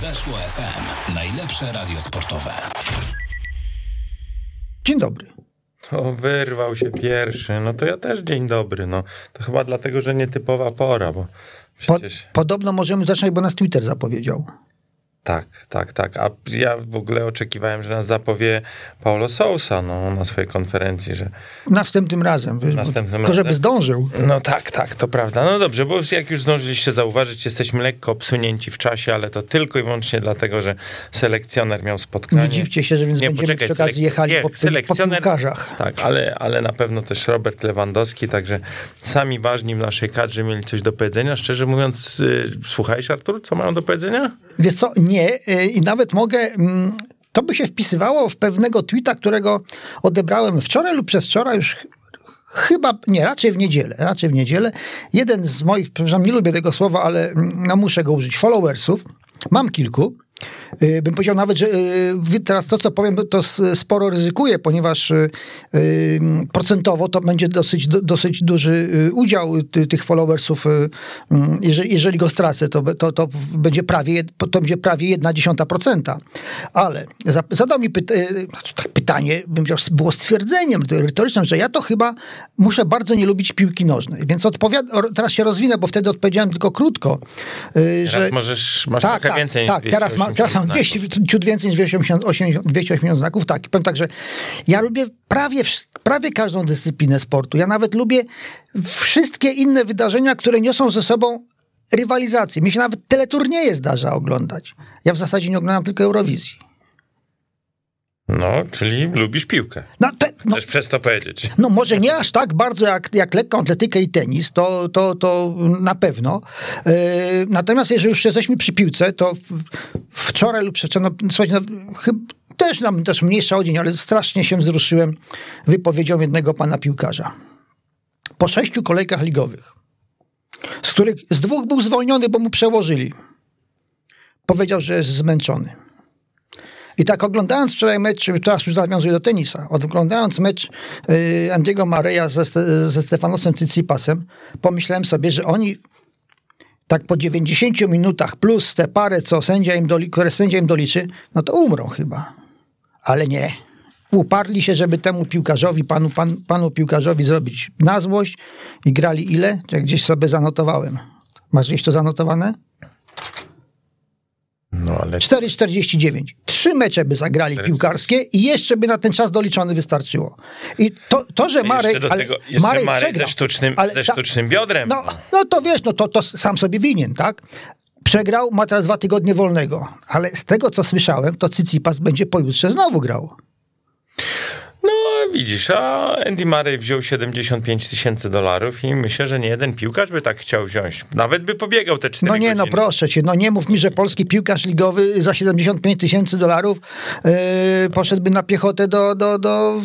Weszło FM. Najlepsze radio sportowe. Dzień dobry. To wyrwał się pierwszy. No to ja też dzień dobry. No to chyba dlatego, że nietypowa pora, bo Po, przecież. podobno możemy zacząć, bo nas Twitter zapowiedział. Tak, tak, tak. A ja w ogóle oczekiwałem, że nas zapowie Paulo Sousa no, na swojej konferencji, że Następnym razem. Wiesz, Następnym tylko żeby razem. zdążył. No tak, tak, to prawda. No dobrze, bo jak już zdążyliście zauważyć, jesteśmy lekko obsunięci w czasie, ale to tylko i wyłącznie dlatego, że selekcjoner miał spotkanie. Nie dziwcie się, że więc Nie, będziemy poczekaj, przy okazji selek- jechali nie, po, po selekcjoner- piłkarzach. Tak, ale, ale na pewno też Robert Lewandowski, także sami ważni w naszej kadrze mieli coś do powiedzenia. Szczerze mówiąc, y, słuchałeś Artur, co mają do powiedzenia? Wiesz co, nie y, i nawet mogę, mm, to by się wpisywało w pewnego tweeta, którego odebrałem wczoraj lub przedwczoraj już ch- chyba, nie, raczej w niedzielę, raczej w niedzielę. Jeden z moich, przepraszam, nie lubię tego słowa, ale mm, no, muszę go użyć, followersów, mam kilku, bym powiedział nawet, że y, wy- teraz to, co powiem, to sporo ryzykuję, ponieważ y, y, procentowo to będzie dosyć, do- dosyć duży y, udział ty- tych followersów. y, mm, Jeżeli, jeżeli go stracę, to, to, to będzie prawie, to będzie prawie 1,1%. Ale za- zadał mi pyta- y, znaczy tak pytanie, bym powiedział, było stwierdzeniem retorycznym, że ja to chyba muszę bardzo nie lubić piłki nożnej. Więc odpowiad- teraz się rozwinę, bo wtedy odpowiedziałem tylko krótko. y, Teraz że możesz, masz tak, trochę tak, więcej tak, teraz, ma, teraz 280 200, ciut więcej niż 280, 280 znaków. Tak, powiem tak, że ja lubię prawie, prawie każdą dyscyplinę sportu. Ja nawet lubię wszystkie inne wydarzenia, które niosą ze sobą rywalizację. Mi się nawet teleturnieje zdarza oglądać. Ja w zasadzie nie oglądam tylko Eurowizji. No, czyli lubisz piłkę. No, no, Chcesz przez to powiedzieć. no może nie aż tak bardzo jak, jak lekką atletykę i tenis, to, to, to na pewno. Yy, natomiast jeżeli już jesteśmy przy piłce, to wczoraj lub przedwczoraj, no, słuchajcie, no, chyb, też, nam, też mniejsza o dzień, ale strasznie się wzruszyłem wypowiedzią jednego pana piłkarza. Po sześciu kolejkach ligowych, z których z dwóch był zwolniony, bo mu przełożyli, powiedział, że jest zmęczony. I tak oglądając wczoraj mecz, teraz już nawiązuję do tenisa, oglądając mecz y, Andiego Mareja ze, ze Stefanosem Cicipasem, pomyślałem sobie, że oni tak po 90 minutach plus te parę, co sędzia im doli, które sędzia im doliczy, no to umrą chyba. Ale nie. Uparli się, żeby temu piłkarzowi, panu, pan, panu piłkarzowi zrobić na złość i grali ile? Jak gdzieś sobie zanotowałem. Masz gdzieś to zanotowane? No ale 4,49. Trzy mecze by zagrali piłkarskie i jeszcze by na ten czas doliczony wystarczyło. I to, to że Marek... jeszcze do ale tego, jeszcze Marek, ze, przegrał, sztucznym, ale ze sztucznym biodrem. No, no to wiesz, no to, to sam sobie winien, tak? Przegrał, ma teraz dwa tygodnie wolnego. Ale z tego, co słyszałem, to Cycipas będzie pojutrze znowu grał. No widzisz, a Andy Murray wziął 75 tysięcy dolarów i myślę, że nie jeden piłkarz by tak chciał wziąć. Nawet by pobiegał te 4 No nie, no godziny. proszę cię, no nie mów mi, że polski piłkarz ligowy za 75 tysięcy dolarów yy, poszedłby na piechotę do, do, do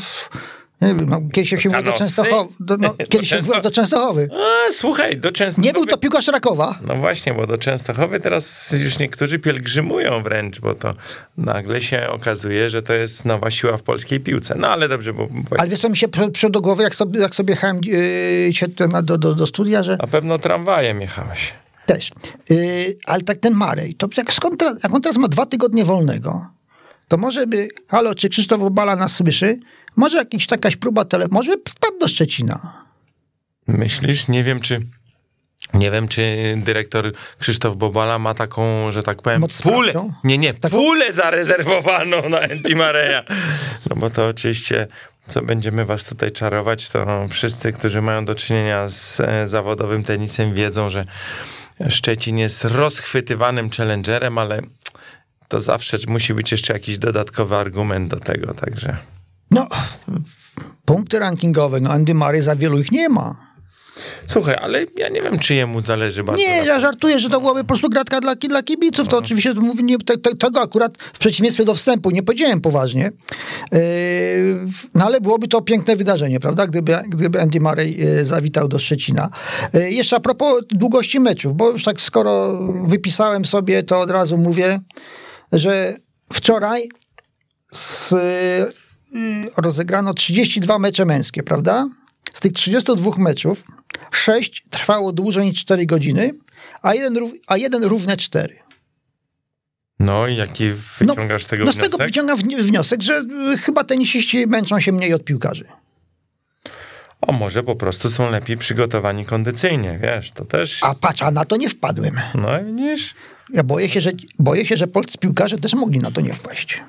nie wiem, no, kiedyś się mówiło do? Częstochowy. Do, no, Do kiedyś się Często- do Częstochowy. A, słuchaj, do Częstochowy... Nie był to piłkarz Rakowa. No właśnie, bo do Częstochowy teraz już niektórzy pielgrzymują wręcz, bo to nagle się okazuje, że to jest nowa siła w polskiej piłce. No ale dobrze, bo Ale wiesz co mi się przy- przyszło do głowy, jak sobie, jak sobie jechałem yy, do, do, do studia, że na pewno tramwajem jechałeś. też. Yy, ale tak ten Marej, to jak, skąd jak on teraz ma dwa tygodnie wolnego, to może by, halo, czy Krzysztof Obala nas słyszy? Może jakaś takaś próba tele, może wpadł do Szczecina. Myślisz? Nie wiem, czy... Nie wiem, czy dyrektor Krzysztof Bobala ma taką, że tak powiem, Moc pulę, nie, nie, Taką- pulę zarezerwowaną na Andy Mareya. No bo to oczywiście, co będziemy was tutaj czarować, to wszyscy, którzy mają do czynienia z e, zawodowym tenisem wiedzą, że Szczecin jest rozchwytywanym challengerem, ale to zawsze musi być jeszcze jakiś dodatkowy argument do tego, także... No, punkty rankingowe, no Andy Murray za wielu ich nie ma. Słuchaj, ale ja nie wiem, czy jemu zależy bardzo Nie, ja żartuję, że to byłaby po prostu gratka dla, dla kibiców. To oczywiście to mówię, nie, te, te, tego akurat w przeciwieństwie do wstępu nie powiedziałem poważnie. Yy, no ale byłoby to piękne wydarzenie, prawda? Gdyby, gdyby Andy Murray yy, zawitał do Szczecina. Yy, jeszcze a propos długości meczów, bo już tak skoro wypisałem sobie, to od razu mówię, że wczoraj z, rozegrano 32 mecze męskie, prawda? Z tych 32 meczów 6 trwało dłużej niż 4 godziny, a jeden, a jeden równe 4. No i jaki wyciągasz z tego no wniosek? z tego wyciągam wni- wniosek, że y, chyba tenisiści męczą się mniej od piłkarzy. O, może po prostu są lepiej przygotowani kondycyjnie, wiesz, to też... A patrz, a na to nie wpadłem. No i widzisz, Ja boję się, że, boję się, że polscy piłkarze też mogli na to nie wpaść.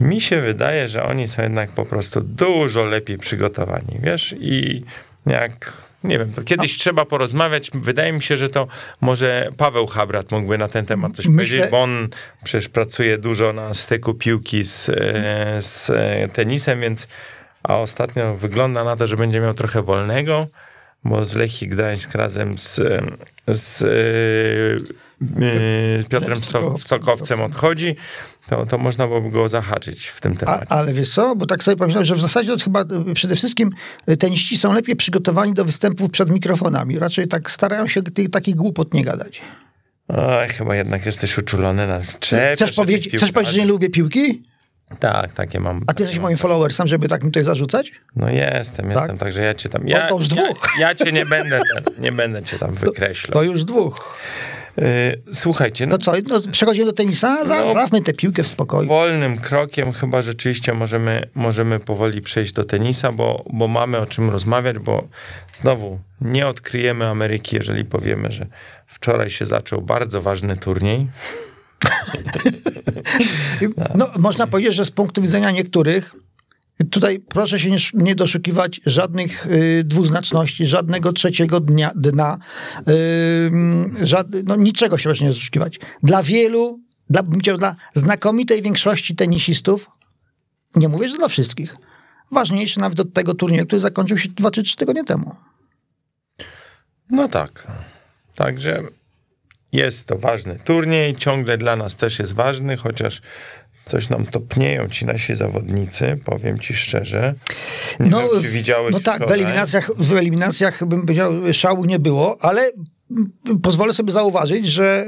Mi się wydaje, że oni są jednak po prostu dużo lepiej przygotowani, wiesz, i jak... Nie wiem, to kiedyś trzeba porozmawiać. Wydaje mi się, że to może Paweł Habrat mógłby na ten temat coś Myślę- powiedzieć, bo on przecież pracuje dużo na styku piłki z, e, z e, tenisem, więc a ostatnio wygląda na to, że będzie miał trochę wolnego, bo z Lechii Gdańsk razem z, e, z e, Piotrem Sto- Stokowcem. Stokowcem odchodzi, to, to można byłoby go zahaczyć w tym A, temacie. ale wiesz co, bo tak sobie pomyślałem, że w zasadzie to chyba y, przede wszystkim y, teniści są lepiej przygotowani do występów przed mikrofonami. Raczej tak starają się tych, takich głupot nie gadać. Oj, chyba jednak jesteś uczulony na czepie. Chcesz powiedzieć, chcesz powiedzieć, że nie lubię piłki? Tak, takie mam. A ty jesteś moim followersem, żeby tak mi tutaj zarzucać? No jestem, jestem, także ja cię tam... Ja, to już dwóch. Ja, ja cię nie będę, nie będę cię tam wykreślał. To już dwóch. Y, słuchajcie, no To co, no, przechodzimy do tenisa? Za- No. Tę piłkę w spokoju. wolnym krokiem chyba rzeczywiście możemy, możemy powoli przejść do tenisa, bo, bo mamy o czym rozmawiać, bo znowu nie odkryjemy Ameryki, jeżeli powiemy, że wczoraj się zaczął bardzo ważny turniej. No, można powiedzieć, że z punktu widzenia niektórych, tutaj proszę się nie, sz- nie doszukiwać żadnych y, dwuznaczności, żadnego trzeciego dnia, dna, y, no, niczego się proszę nie doszukiwać. Dla wielu, dla, dla znakomitej większości tenisistów, nie mówię, że dla wszystkich, ważniejszy nawet od tego turnieju, który zakończył się 2 czy 3 tygodnie temu. No tak. Także jest to ważny turniej, ciągle dla nas też jest ważny, chociaż coś nam topnieją ci nasi zawodnicy, powiem ci szczerze. Nie No, wiem, czy widziałeś no tak, w eliminacjach, w eliminacjach bym powiedział, szału nie było, ale pozwolę sobie zauważyć, że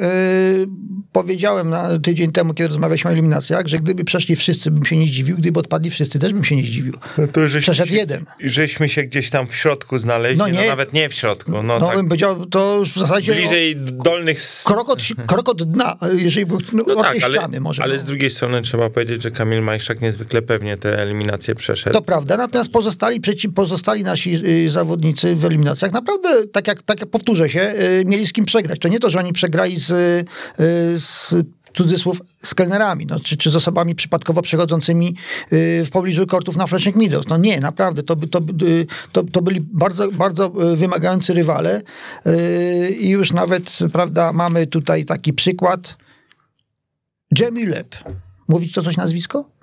y, powiedziałem na tydzień temu, kiedy rozmawialiśmy o eliminacjach, że gdyby przeszli wszyscy, bym się nie zdziwił, gdyby odpadli wszyscy, też bym się nie zdziwił. No to żeśmy Przeszedł się, jeden. Żeśmy się gdzieś tam w środku znaleźli, No no, nie. nawet nie w środku, no, No tak bym powiedział, to w zasadzie bliżej dolnych... s- krok od, krok od dna, jeżeli no, No tak, ale, ściany może. ale no. z drugiej strony trzeba powiedzieć, że Kamil Majszak niezwykle pewnie te eliminacje przeszedł. To prawda, natomiast pozostali, przeci, pozostali nasi y, zawodnicy w eliminacjach naprawdę, tak jak, tak jak powtórzę się, y, mieli z kim przegrać. To nie to, że oni przegrali z, y, z cudzysłów z kelnerami, no, czy, czy z osobami przypadkowo przechodzącymi y, w pobliżu kortów na Flashing Meadows. No nie, naprawdę, to, to, y, to, to byli bardzo, bardzo wymagający rywale i już nawet, prawda, mamy tutaj taki przykład. Jamie Lep. Mówić to coś nazwisko?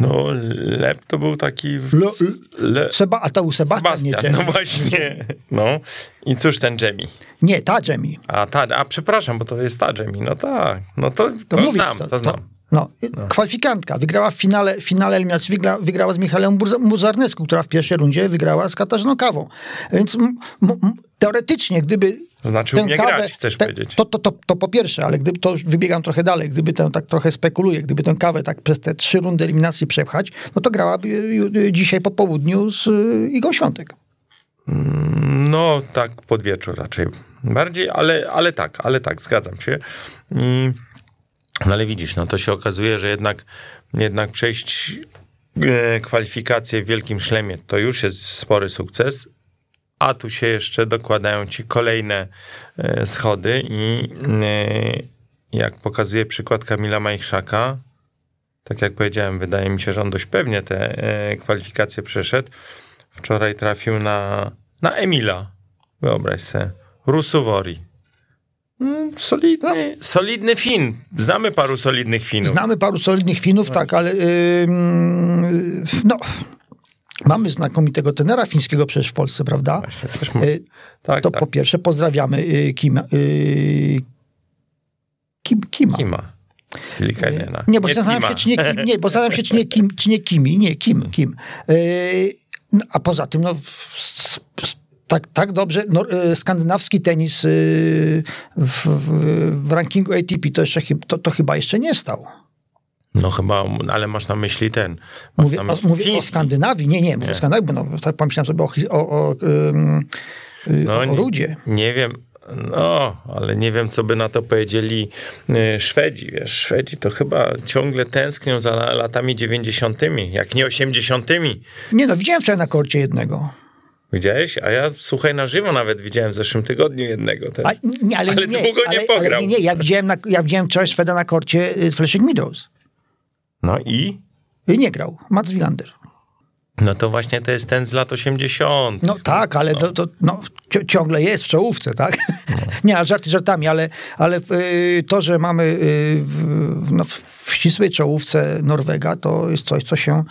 No, Lep to był taki... W... Le- Le... Seba, a to był Sebastian, nie Sebastian, Jamie. no właśnie. No. I cóż ten Jamie? Nie, ta Jamie. A, ta, a przepraszam, bo to jest ta Jamie. No tak, no to, to, mówi- znam, to, znam. No, kwalifikantka. Wygrała w finale, finale eliminacji, wygra, wygrała z Michałem Muzarnescu, która w pierwszej rundzie wygrała z Katarzyną Kawą. Więc teoretycznie, gdyby Znaczy umie kawę- grać, chcesz te- powiedzieć. To, to, to, to po pierwsze, ale gdyby to wybiegam trochę dalej, gdyby tę tak trochę spekuluję, gdyby tę kawę tak przez te trzy rundy eliminacji przepchać, no to grałaby dzisiaj po południu z y, Igą Świątek. No tak, pod wieczór raczej. Bardziej, ale, ale tak, ale tak, zgadzam się. I, no ale widzisz, no to się okazuje, że jednak, jednak przejść e, kwalifikacje w wielkim szlemie to już jest spory sukces, a tu się jeszcze dokładają ci kolejne e, schody i e, jak pokazuje przykład Kamila Majchrzaka, tak jak powiedziałem, wydaje mi się, że on dość pewnie te kwalifikacje przeszedł. Wczoraj trafił na, na Emila. Wyobraź sobie. Rusuwori. Mm, Solidny, solidny Fin. Znamy paru solidnych Finów. Znamy paru solidnych Finów, tak, ale ym, no, mamy znakomitego tenera fińskiego przecież w Polsce, prawda? Właśnie, Y, tak, to tak. po pierwsze pozdrawiamy y, Kim, y, Kim, Kima. Kima. Tilikainena. Nie, bo zastanawiam Tima. się, czy nie, Kim, nie, bo zastanawiam się, czy nie Kim, czy nie Kimi, nie, Kim, Kim. Y, no, a poza tym, no, s- s- tak, tak dobrze, no, y, skandynawski tenis y, w, w, w rankingu ATP to, jeszcze, to, to chyba jeszcze nie stał. No chyba, ale masz na myśli ten. Mówię, na o, myśli mówię o. Skandynawii. Nie, nie, mówię o Skandynawii, bo no, tak pomyślałem sobie o, o, o, No, o nie, Rudzie. nie wiem. No, ale nie wiem, co by na to powiedzieli y, Szwedzi. Wiesz, Szwedzi to chyba ciągle tęsknią za latami 90., jak nie 80. Nie no, widziałem wczoraj na korcie jednego. Widziałeś? A ja, słuchaj, na żywo nawet widziałem w zeszłym tygodniu jednego. Też. A, nie, ale, Ale nie, długo nie ale, pograł. Ale nie, nie, ja widziałem, na, ja widziałem wczoraj Szweda na korcie y, Flushing Meadows. No i? Y, Nie grał, Mats Wilander. No to właśnie to jest ten z lat 80. No tak, ale to, to no, ci- ciągle jest w czołówce, tak? Nie, ale żarty żartami, ale, ale y, to, że mamy w, no, w ścisłej czołówce Norwega, to jest coś, co się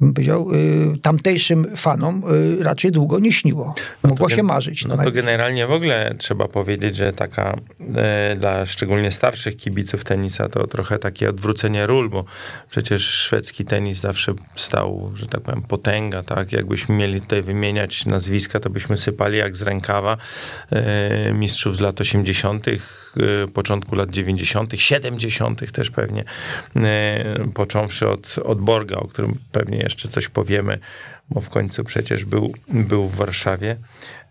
bym powiedział, y, tamtejszym fanom y, raczej długo nie śniło. Mogło się marzyć. No to generalnie w ogóle trzeba powiedzieć, że taka e, dla szczególnie starszych kibiców tenisa to trochę takie odwrócenie ról, bo przecież szwedzki tenis zawsze stał, że tak powiem, potęga, tak? Jakbyśmy mieli tutaj wymieniać nazwiska, to byśmy sypali jak z rękawa e, mistrzów z lat 80., e, początku lat 90., 70. też pewnie, e, począwszy od, od Borga, o którym pewnie jeszcze coś powiemy, bo w końcu przecież był, był w Warszawie.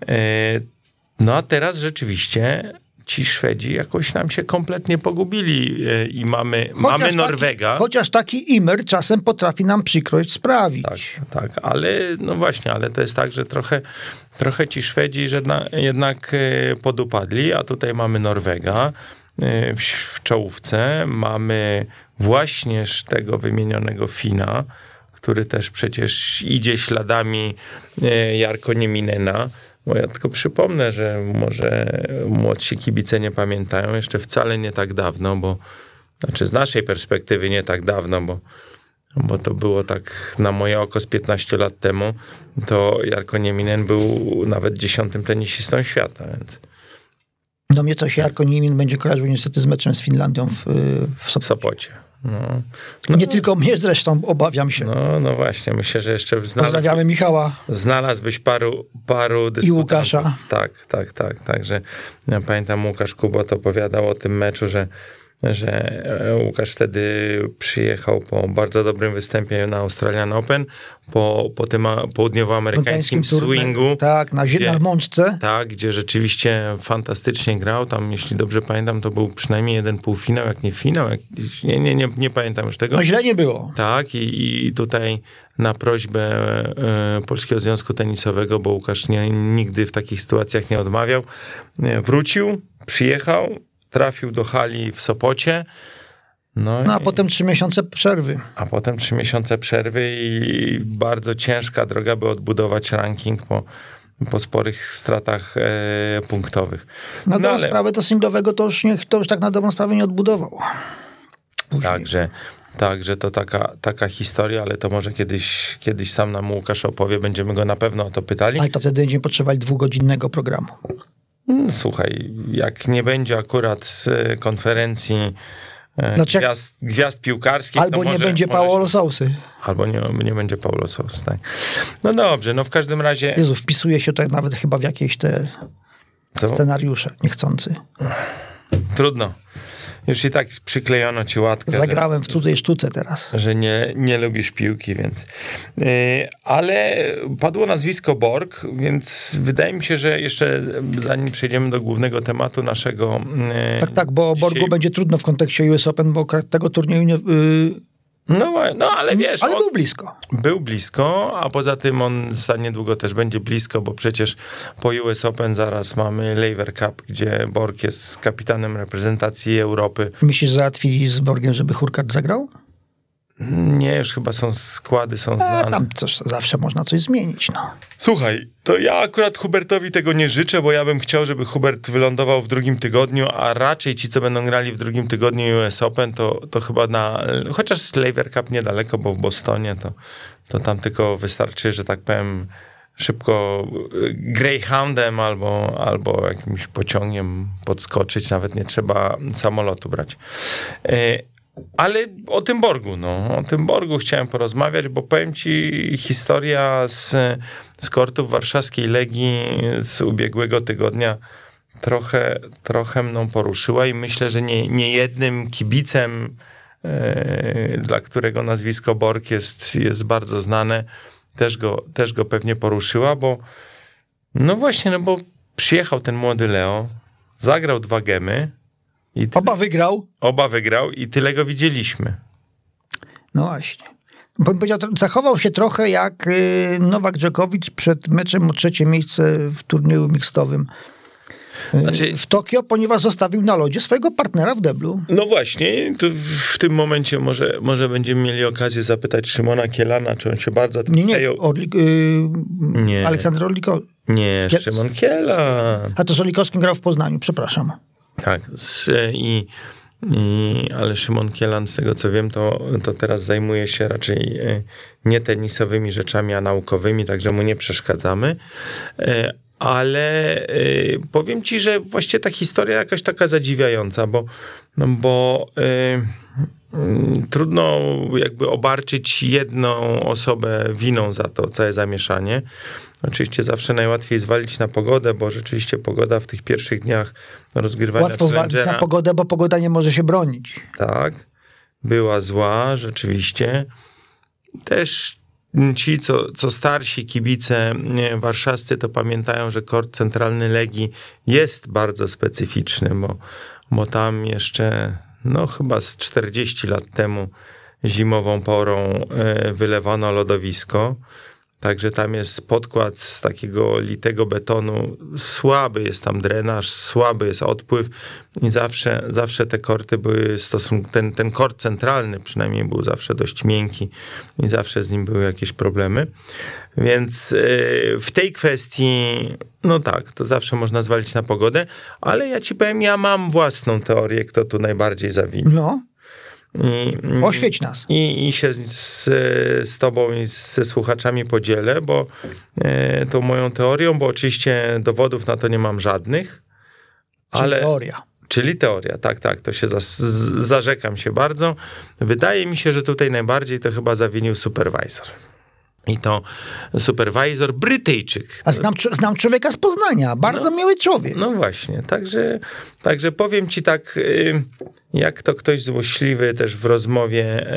E, No a teraz rzeczywiście ci Szwedzi jakoś nam się kompletnie pogubili i mamy, mamy Norwega. Taki, chociaż taki Imer czasem potrafi nam przykrość sprawić. Tak, tak, ale no właśnie, ale to jest tak, że trochę, trochę ci Szwedzi że na, jednak e, podupadli, a tutaj mamy Norwega e, w, czołówce, mamy właśnie tego wymienionego Fina, który też przecież idzie śladami e, Jarko Nieminena. Bo ja tylko przypomnę, że może młodsi kibice nie pamiętają, jeszcze wcale nie tak dawno, bo znaczy z naszej perspektywy nie tak dawno, bo bo to było tak na moje oko z 15 lat temu, to Jarko Nieminen był nawet dziesiątym tenisistą świata, więc Do mnie to się Jarko Nimin będzie kojarzył niestety z meczem z Finlandią w, w Sopocie. Sopocie. No, Nie tylko mnie zresztą, obawiam się. no, no właśnie, myślę, że jeszcze znalazł, Pozdrawiamy Michała. znalazłbyś paru, paru dyskutantów. Łukasza. Tak, tak, tak. Także ja pamiętam Łukasz Kubot opowiadał o tym meczu, że że e, Łukasz wtedy przyjechał po bardzo dobrym występie na Australian Open, po, po tym południowoamerykańskim swingu. Tak, na, zie- gdzie- na mączce. Tak, gdzie rzeczywiście fantastycznie grał. Tam, jeśli dobrze pamiętam, to był przynajmniej jeden półfinał, jak nie finał. Jak, nie, nie, nie, nie pamiętam już tego. No źle nie było. Tak, i, i tutaj na prośbę e, Polskiego Związku Tenisowego, bo Łukasz nie, nigdy w takich sytuacjach nie odmawiał, e, wrócił, przyjechał, trafił do hali w Sopocie. No, No a i, potem trzy miesiące przerwy. a potem trzy miesiące przerwy i bardzo ciężka droga, by odbudować ranking po, po sporych stratach e, punktowych. Na dobrą ale- sprawę to singlowego to już, nie, to już tak na dobrą sprawę nie odbudował. Później. Także, także to taka, taka historia, ale to może kiedyś, kiedyś sam nam Łukasz opowie, będziemy go na pewno o to pytali. Ale to wtedy będziemy potrzebowali dwugodzinnego programu. Mm, Słuchaj, jak nie będzie akurat e, konferencji Znaczy gwiazd, gwiazd piłkarskich, Albo to nie może, będzie może Paolo się- Sousy. Albo nie, nie będzie Paulo Sos, tak. No dobrze, no w każdym razie... Jezu, wpisuje się to nawet chyba w jakieś te Co? scenariusze niechcący. Trudno. Już i tak przyklejono ci łatkę. że- Zagrałem w cudzej sztuce teraz. że nie, nie lubisz piłki, więc. Yy, ale padło nazwisko Borg, więc wydaje mi się, że jeszcze zanim przejdziemy do głównego tematu naszego. Yy, Tak, tak, bo dzisiaj- Borgu będzie trudno w kontekście US Open, bo tego turnieju nie... Yy, No, no ale wiesz, ale był blisko. był blisko, a poza tym on za niedługo też będzie blisko, bo przecież po US Open zaraz mamy Lever Cup, gdzie Borg jest kapitanem reprezentacji Europy. Myślisz, załatwili z Borgiem, żeby Hurkacz zagrał? Nie, już chyba są składy, są A, znane. tam coś, zawsze można coś zmienić, no. Słuchaj, to ja akurat Hubertowi tego nie życzę, bo ja bym chciał, żeby Hubert wylądował w drugim tygodniu, a raczej ci, co będą grali w drugim tygodniu US Open, to, to chyba na... Chociaż Lever Cup niedaleko, bo w Bostonie, to, to tam tylko wystarczy, że tak powiem, szybko y, Greyhoundem albo, albo jakimś pociągiem podskoczyć, nawet nie trzeba samolotu brać. Ale o tym Borgu, no, o tym Borgu chciałem porozmawiać, bo powiem ci historia z, z kortów warszawskiej Legii z ubiegłego tygodnia trochę, trochę mną poruszyła i myślę, że nie, nie jednym kibicem, e, dla którego nazwisko Borg jest, jest bardzo znane, też go, też go pewnie poruszyła, bo no właśnie, no bo przyjechał ten młody Leo, Zagrał dwa gemy. I ty... Oba wygrał. Oba wygrał i tyle go widzieliśmy. No właśnie. Bym powiedział, zachował się trochę jak y, Nowak Dżokowicz przed meczem o trzecie miejsce w turnieju mixtowym znaczy, w Tokio, ponieważ zostawił na lodzie swojego partnera w deblu. No właśnie, w tym momencie może, może będziemy mieli okazję zapytać Szymona Kielana, czy on się bardzo... Nie, nie, Orlik, yy, nie. Aleksander Orliko. Nie, Kiel... Szymon Kielan. A to z Orlikowskim grał w Poznaniu, przepraszam. Tak, i... I, ale Szymon Kielan, z tego co wiem, to, to teraz zajmuje się raczej e, nie tenisowymi rzeczami, a naukowymi, także mu nie przeszkadzamy. E, ale y, powiem ci, że właściwie ta historia jakaś taka zadziwiająca, bo, no bo y, trudno jakby obarczyć jedną osobę winą za to całe zamieszanie. Oczywiście zawsze najłatwiej zwalić na pogodę, bo rzeczywiście pogoda w tych pierwszych dniach rozgrywania Łatwo zwalić na pogodę, bo pogoda nie może się bronić. Tak, była zła, rzeczywiście. Też ci, co, co starsi kibice warszawscy, to pamiętają, że kort centralny Legii jest bardzo specyficzny, bo, bo tam jeszcze, no chyba z 40 lat temu zimową porą e, wylewano lodowisko. Także tam jest podkład z takiego litego betonu. Słaby jest tam drenaż, słaby jest odpływ i zawsze, zawsze te korty były stosunku, ten, ten kort centralny przynajmniej był zawsze dość miękki i zawsze z nim były jakieś problemy. Więc yy, w tej kwestii, no tak, to zawsze można zwalić na pogodę, ale ja ci powiem, ja mam własną teorię, kto tu najbardziej zawinił. No. I, Oświeć nas. I, i się z, z tobą i ze słuchaczami podzielę, bo e, tą moją teorią, bo oczywiście dowodów na to nie mam żadnych. Czyli ale, teoria. Czyli teoria, tak, tak, to się za, zarzekam się bardzo. Wydaje mi się, że tutaj najbardziej to chyba zawinił supervisor. I to supervisor Brytyjczyk. A znam, znam człowieka z Poznania, bardzo no, miły człowiek. No właśnie, także, także powiem ci tak, y, jak to ktoś złośliwy też w rozmowie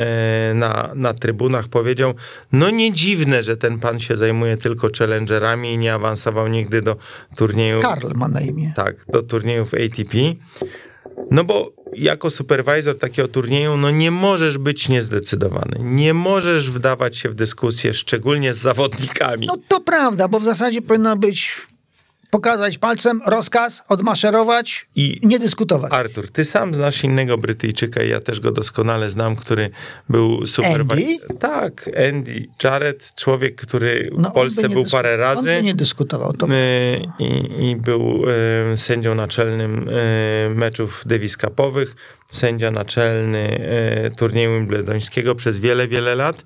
y, na, na trybunach powiedział, no nie dziwne, że ten pan się zajmuje tylko challengerami i nie awansował nigdy do turnieju. Karl ma na imię. Tak, do turniejów ATP. No bo jako supervisor takiego turnieju, no nie możesz być niezdecydowany. Nie możesz wdawać się w dyskusję, szczególnie z zawodnikami. No to prawda, bo w zasadzie powinno być pokazać palcem, rozkaz, odmaszerować i nie dyskutować. Artur, ty sam znasz innego Brytyjczyka i ja też go doskonale znam, który był super... Andy? Tak, Andy Jarrett, człowiek, który no, w Polsce był parę razy. On by nie dyskutował. To... I, I, był sędzią naczelnym meczów Davis Cupowych, sędzia naczelny e, turnieju wimbledońskiego przez wiele, wiele lat.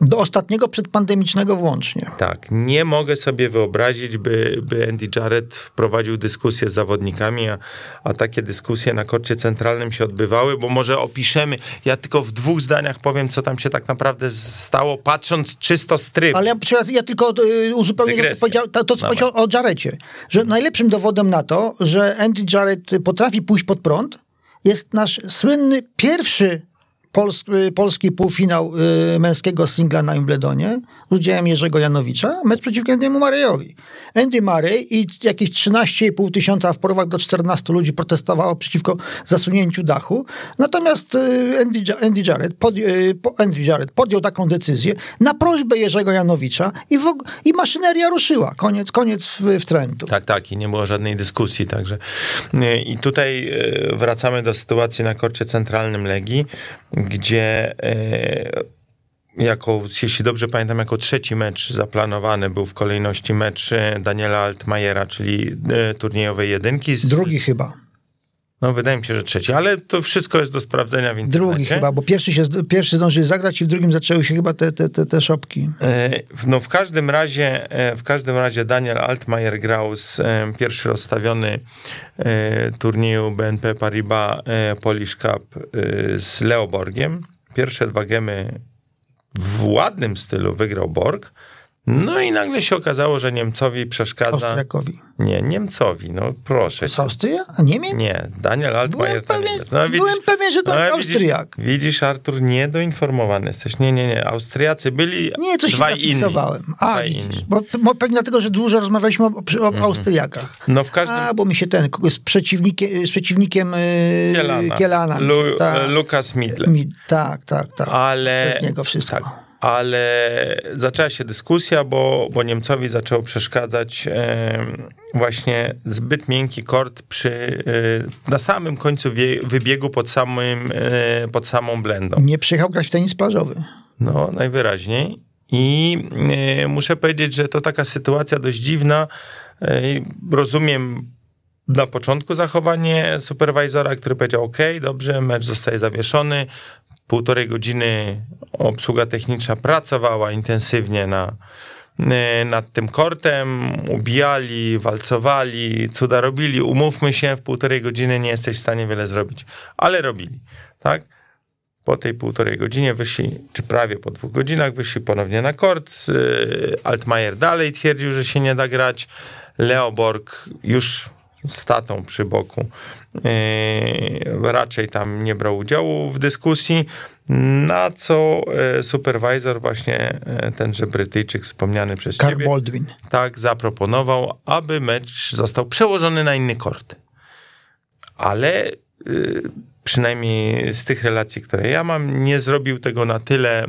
Do ostatniego przedpandemicznego włącznie. Tak. Nie mogę sobie wyobrazić, by, by Andy Jarrett wprowadził dyskusję z zawodnikami, a, a takie dyskusje na korcie centralnym się odbywały, bo może opiszemy, ja tylko w dwóch zdaniach powiem, co tam się tak naprawdę stało, patrząc czysto z trybu. Ale ja, ja tylko y, uzupełnię to, to, co powiedział o Jarretcie, że najlepszym dowodem na to, że Andy Jarrett potrafi pójść pod prąd, jest nasz słynny pierwszy Y, polski półfinał y, męskiego singla na Wimbledonie z udziałem Jerzego Janowicza, mecz przeciwko Andy'emu Marejowi. Andy Murray i jakieś 13,5 tysiąca, w porywach do 14 ludzi protestowało przeciwko zasunięciu dachu. Natomiast y, Andy, Andy, Jarrett, pod, Andy Jarrett podjął taką decyzję na prośbę Jerzego Janowicza i, w, i maszyneria ruszyła. Koniec, koniec w, w trendu. Tak, tak i nie było żadnej dyskusji. Także. I tutaj wracamy do sytuacji na korcie centralnym Legii, gdzie e, jako, jeśli dobrze pamiętam, jako trzeci mecz zaplanowany był w kolejności mecz Daniela Altmajera, czyli e, turniejowej jedynki. Z... Drugi chyba. No, wydaje mi się, że trzeci, ale to wszystko jest do sprawdzenia w internecie. Drugi chyba, bo pierwszy, się, pierwszy zdążył zagrać i w drugim zaczęły się chyba te, te, te, te szopki. E, no w każdym razie, w każdym razie Daniel Altmaier grał z pierwszy rozstawiony turnieju BNP Paribas Polish Cup z Leoborgiem. Pierwsze dwa gemy w ładnym stylu wygrał Borg. No i nagle się okazało, że Niemcowi przeszkadza. Austriakowi. Nie, Niemcowi, no proszę. Z. Austria? A Niemiec? Nie, Daniel Altmaier Byłem to pewien- Niemiec. No, byłem pewien, że to no, Austriak. Widzisz, widzisz, Artur, niedoinformowany jesteś. Nie, nie, nie. Austriacy byli Nie, coś dwaj się inni. A, Dwaj widzisz, inni. bo, bo pewnie dlatego, że dużo rozmawialiśmy o, o, o Austriakach. No w każdym... A, bo mi się ten, z przeciwnikiem, z przeciwnikiem yy, Kielana. Kielana. Lu, tak, Lukas Midle. mi, tak, tak, tak. Ale... Przez niego wszystko. Tak, ale zaczęła się dyskusja, bo, bo Niemcowi zaczęło przeszkadzać em, właśnie zbyt miękki kort przy, e, na samym końcu wie, wybiegu pod, samym, e, pod samą blendą. Nie przyjechał grać w tenis plażowy. No, najwyraźniej. I e, muszę powiedzieć, że to taka sytuacja dość dziwna. E, rozumiem na początku zachowanie superwajzora, który powiedział: OK, dobrze, mecz zostaje zawieszony. Półtorej godziny obsługa techniczna pracowała intensywnie na, e, nad tym kortem, ubijali, walcowali, cuda robili. Umówmy się, w półtorej godziny nie jesteś w stanie wiele zrobić, ale robili, tak? Po tej półtorej godzinie wyszli, czy prawie po dwóch godzinach, wyszli ponownie na kort. Y, Altmaier dalej twierdził, że się nie da grać. Leoborg już z tatą przy boku raczej tam nie brał udziału w dyskusji. Na co y, supervisor, właśnie y, tenże Brytyjczyk wspomniany przez Carl ciebie, Baldwin. tak zaproponował, aby mecz został przełożony na inny kort. Ale przynajmniej z tych relacji, które ja mam, nie zrobił tego na tyle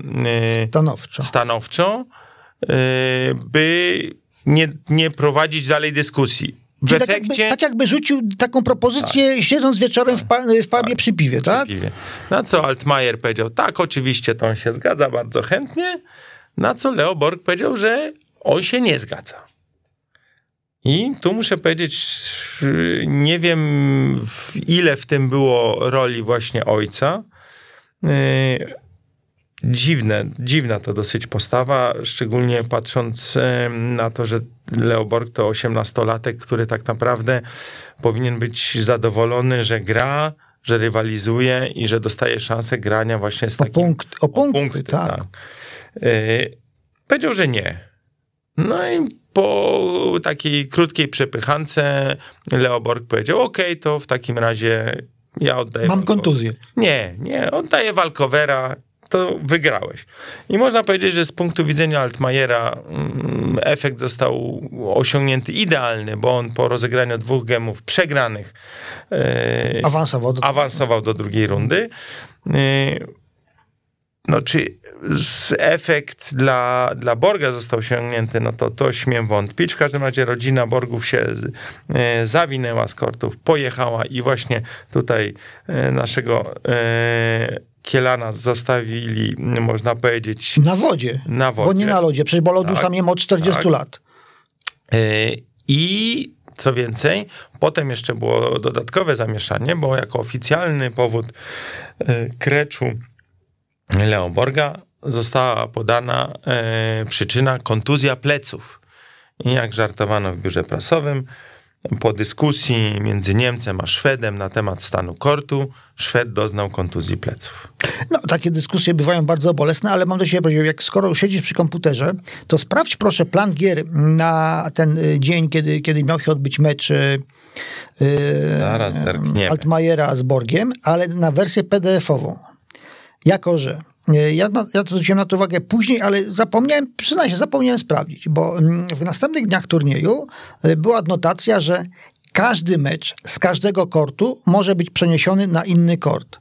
Stanowczo. stanowczo, by nie, nie prowadzić dalej dyskusji. W Czyli tak, efekcie... jakby, tak jakby rzucił taką propozycję, siedząc wieczorem w, pa, w pubie przy piwie, tak? Piwie. Na co Altmaier powiedział, tak, oczywiście to on się zgadza bardzo chętnie, na co Leo Borg powiedział, że on się nie zgadza. I tu muszę powiedzieć, nie wiem ile w tym było roli właśnie ojca. Dziwne, dziwna to dosyć postawa, szczególnie patrząc na to, że Leo Borg to 18-latek, który tak naprawdę powinien być zadowolony, że gra, że rywalizuje i że dostaje szansę grania właśnie z O, takim... punkt, o punkty, tak. Yy, powiedział, że nie. No i po takiej krótkiej przepychance Leo Borg powiedział, okej, to w takim razie ja oddaję... Mam wam- kontuzję. Nie, nie, oddaję walkowera, to wygrałeś. I można powiedzieć, że z punktu widzenia Altmajera mm, efekt został osiągnięty idealny, bo on po rozegraniu dwóch gemów przegranych e, Awansował do awansował do drugiej rundy. Yy, No, czy efekt dla, dla Borga został osiągnięty, no to to śmiem wątpić. W każdym razie rodzina Borgów się z- e, zawinęła z kortów, pojechała i właśnie tutaj e, naszego e, Kielana zostawili, można powiedzieć, Na wodzie. na wodzie. Bo nie na lodzie, przecież bo lód już Tak, tam nie ma od 40 tak. lat. E, I co więcej, potem jeszcze było dodatkowe zamieszanie, bo jako oficjalny powód e, kreczu Leoborga została podana e, przyczyna kontuzja pleców. I jak żartowano w biurze prasowym, po dyskusji między Niemcem a Szwedem na temat stanu kortu, Szwed doznał kontuzji pleców. No, takie dyskusje bywają bardzo bolesne, ale mam do ciebie prośbę, jak skoro siedzisz przy komputerze, to sprawdź proszę plan gier na ten y, dzień, kiedy, kiedy miał się odbyć mecz y, y. Altmajera z Borgiem, ale na wersję PDF-ową. Jako, że ja, na, ja to zwróciłem na to uwagę później, ale zapomniałem, przyznaj się, zapomniałem sprawdzić, bo mm, w następnych dniach turnieju y, była adnotacja, że każdy mecz z każdego kortu może być przeniesiony na inny kort.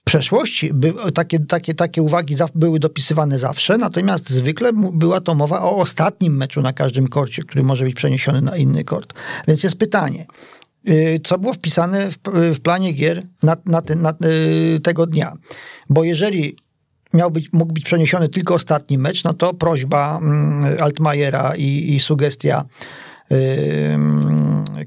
W przeszłości by, takie, takie, takie uwagi za, były dopisywane zawsze, natomiast zwykle była to mowa o ostatnim meczu na każdym korcie, który może być przeniesiony na inny kort. Więc jest pytanie, y, co było wpisane w, w planie gier na, na, ten, na tego dnia? Bo jeżeli miał być, mógł być przeniesiony tylko ostatni mecz, no to prośba mm, Altmajera i, i sugestia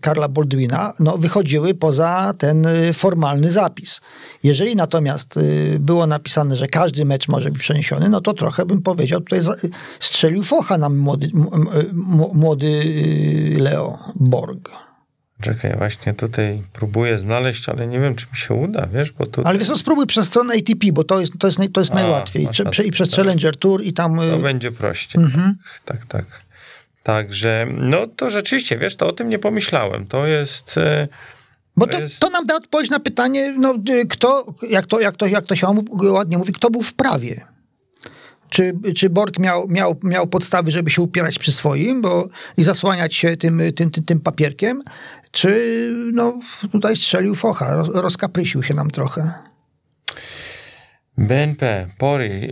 Karla Baldwina no, wychodziły poza ten y, formalny zapis. Jeżeli natomiast y, było napisane, że każdy mecz może być przeniesiony, no to trochę bym powiedział, tutaj strzelił focha nam młody, młody y, Leo Borg. Czekaj, właśnie tutaj próbuję znaleźć, ale nie wiem, czy mi się uda, wiesz, bo tu... Ale wiesz co, spróbuj przez stronę ATP, bo to jest, to jest, to jest A, najłatwiej. Prze, I przez tak. Challenger Tour i tam... To y, będzie prościej. Mhm. Tak, tak, tak. Także, no to rzeczywiście, wiesz, to o tym nie pomyślałem. To jest... e, Bo to to, to nam da odpowiedź na pytanie, no, y, kto, jak to, jak to, jak to się ładnie mówi, kto był w prawie. Czy, czy Borg miał, miał, miał podstawy, żeby się upierać przy swoim bo, i zasłaniać się tym, tym, tym, tym papierkiem, czy no, tutaj strzelił focha, roz, rozkaprysił się nam trochę. BNP, Pori,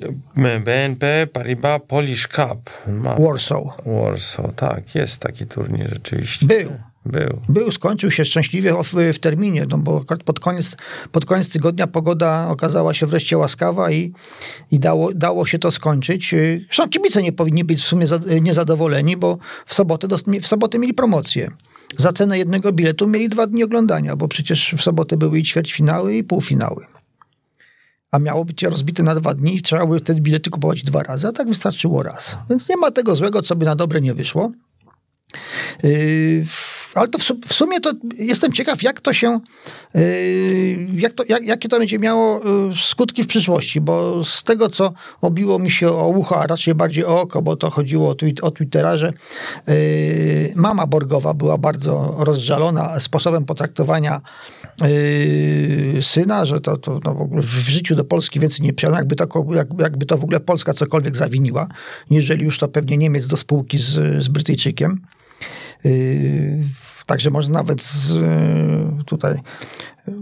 BNP Paribas Polish Cup. Ma, Warsaw. Warsaw, tak, jest taki turniej rzeczywiście. Był. Był. Był, skończył się szczęśliwie w, w terminie, no bo pod koniec, pod koniec tygodnia pogoda okazała się wreszcie łaskawa i, i dało, dało się to skończyć. Zresztą kibice nie powinni być w sumie za, niezadowoleni, bo w sobotę, w sobotę mieli promocję. Za cenę jednego biletu mieli dwa dni oglądania, bo przecież w sobotę były i ćwierćfinały i półfinały. A miało być rozbite na dwa dni trzeba było wtedy bilety kupować dwa razy, a tak wystarczyło raz. Więc nie ma tego złego, co by na dobre nie wyszło. Yy, ale to w, su- w sumie to jestem ciekaw, jak to się, yy, jak to, jak, jakie to będzie miało yy, skutki w przyszłości, bo z tego, co obiło mi się o ucho, a raczej bardziej o oko, bo to chodziło o, tweet, o Twittera, że yy, mama Borgowa była bardzo rozżalona sposobem potraktowania syna, że to, to no, w życiu do Polski więcej nie przyjechał, jakby to, jak, jakby to w ogóle Polska cokolwiek zawiniła, jeżeli już to pewnie Niemiec do spółki z, z Brytyjczykiem. Yy, Także można nawet z, yy, tutaj yy,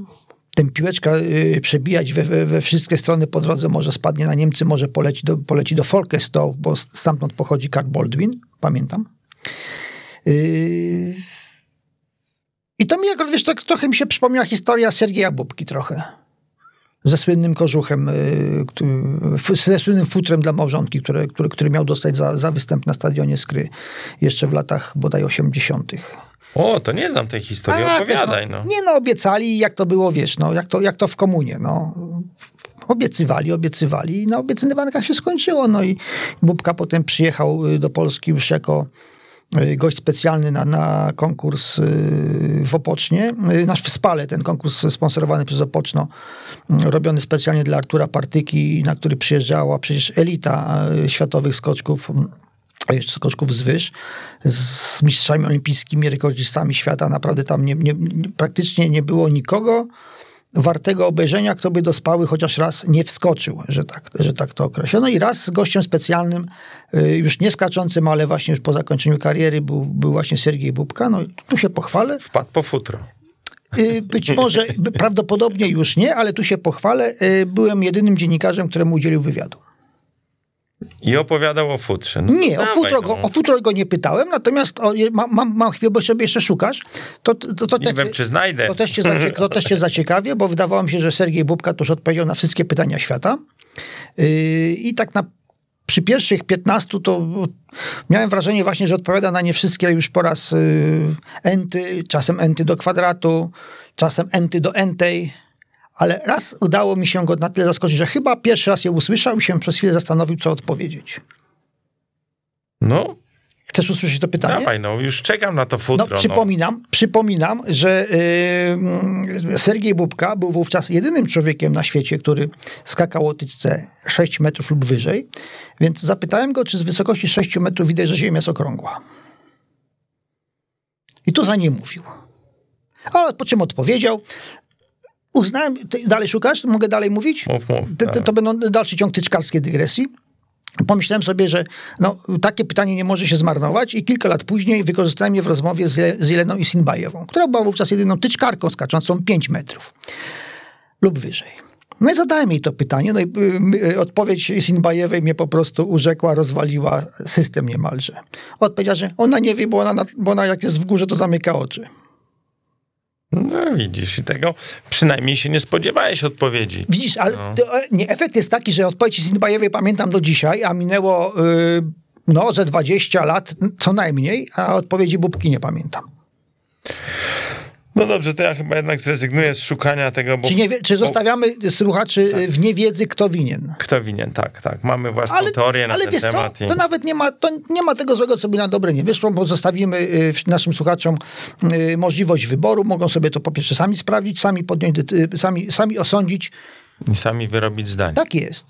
tę piłeczkę yy, przebijać we, we, wszystkie strony po drodze. Może spadnie na Niemcy, może poleci do, poleci do Folkestone, bo stamtąd pochodzi Karl Baldwin, pamiętam. I to mi akurat, wiesz, tak trochę mi się przypomniała historia Sergieja Bubki trochę. Ze słynnym kożuchem, f- ze słynnym futrem dla małżonki, które, który, który miał dostać za, za występ na stadionie Skry jeszcze w latach bodaj 80. O, to nie znam tej historii, A, opowiadaj, wiesz, no. Nie no, obiecali, jak to było, wiesz, no, jak to, jak to w komunie, no. Obiecywali, obiecywali i na obiecywankach się skończyło, no i Bubka potem przyjechał y, do Polski już jako y, gość specjalny na, na konkurs y, w Opocznie, y, nasz w Spale, ten konkurs sponsorowany przez Opoczno, y, robiony specjalnie dla Artura Partyki, na który przyjeżdżała przecież elita y, światowych skoczków, jeszcze skoczków z z mistrzami olimpijskimi, rekordzistami świata. Naprawdę tam nie, nie, praktycznie nie było nikogo wartego obejrzenia, kto by do spały chociaż raz nie wskoczył, że tak, że tak to określono. I raz z gościem specjalnym, y, już nie skaczącym, ale właśnie już po zakończeniu kariery był, był właśnie Sergiej Bubka. No i tu się pochwalę. Wpadł po futro. Y, Być może, prawdopodobnie już nie, ale tu się pochwalę. Y, Byłem jedynym dziennikarzem, któremu udzielił wywiadu. I opowiadał o futrze. No, Nie, o futro, no. go, o futro go nie pytałem, natomiast o, mam, mam, mam chwilę, bo sobie jeszcze szukasz. To, to, to, Nie też- wiem, czy znajdę. To też, cię zacie, to też cię zaciekawie, bo wydawało mi się, że Sergiej Bubka to już odpowiedział na wszystkie pytania świata. Yy, I tak na, przy pierwszych 15 to miałem wrażenie właśnie, że odpowiada na nie wszystkie już po raz yy, enty, czasem enty do kwadratu, czasem enty do entej. Ale raz udało mi się go na tyle zaskoczyć, że chyba pierwszy raz je usłyszał i się przez chwilę zastanowił, co odpowiedzieć. No, Chcesz usłyszeć to pytanie? dawaj, no, już czekam na to No, futro. No, przypominam, przypominam, że yy, Sergiej Bubka był wówczas jedynym człowiekiem na świecie, który skakał o tyczce 6 metrów lub wyżej, więc zapytałem go, czy z wysokości 6 metrów widać, że Ziemia jest okrągła. I to za nie mówił. A po czym odpowiedział, uznałem, dalej szukasz? Mogę dalej mówić? Mów, mów. To, to, to będą dalszy ciąg tyczkarskiej dygresji. Pomyślałem sobie, że no, takie pytanie nie może się zmarnować i kilka lat później wykorzystałem je w rozmowie z, z Jeleną Isinbajewą, która była wówczas jedyną tyczkarką skaczącą 5 metrów lub wyżej. No i zadałem jej to pytanie, no i y, y, odpowiedź Isinbajewej mnie po prostu urzekła, rozwaliła system niemalże. Odpowiedziała, że ona nie wie, bo ona, na- bo ona jak jest w górze, to zamyka oczy. No widzisz, i tego przynajmniej się nie spodziewałeś odpowiedzi. Widzisz, ale to, e, nie, efekt jest taki, że odpowiedź Zinbajewej pamiętam do dzisiaj, a minęło y, no, ze 20 lat co najmniej, a odpowiedzi Bubki nie pamiętam. No dobrze, to ja chyba jednak zrezygnuję z szukania tego, bo... Czy, nie, czy zostawiamy słuchaczy Tak. w niewiedzy, kto winien? Kto winien, tak, tak. Mamy własną teorię na ten wiesz temat. Co? i- To nawet nie ma, to nie ma tego złego, co by na dobre nie wyszło, bo zostawimy y, naszym słuchaczom y, możliwość wyboru. Mogą sobie to po pierwsze sami sprawdzić, sami podjąć, sami, sami osądzić. I sami wyrobić zdanie. Tak jest.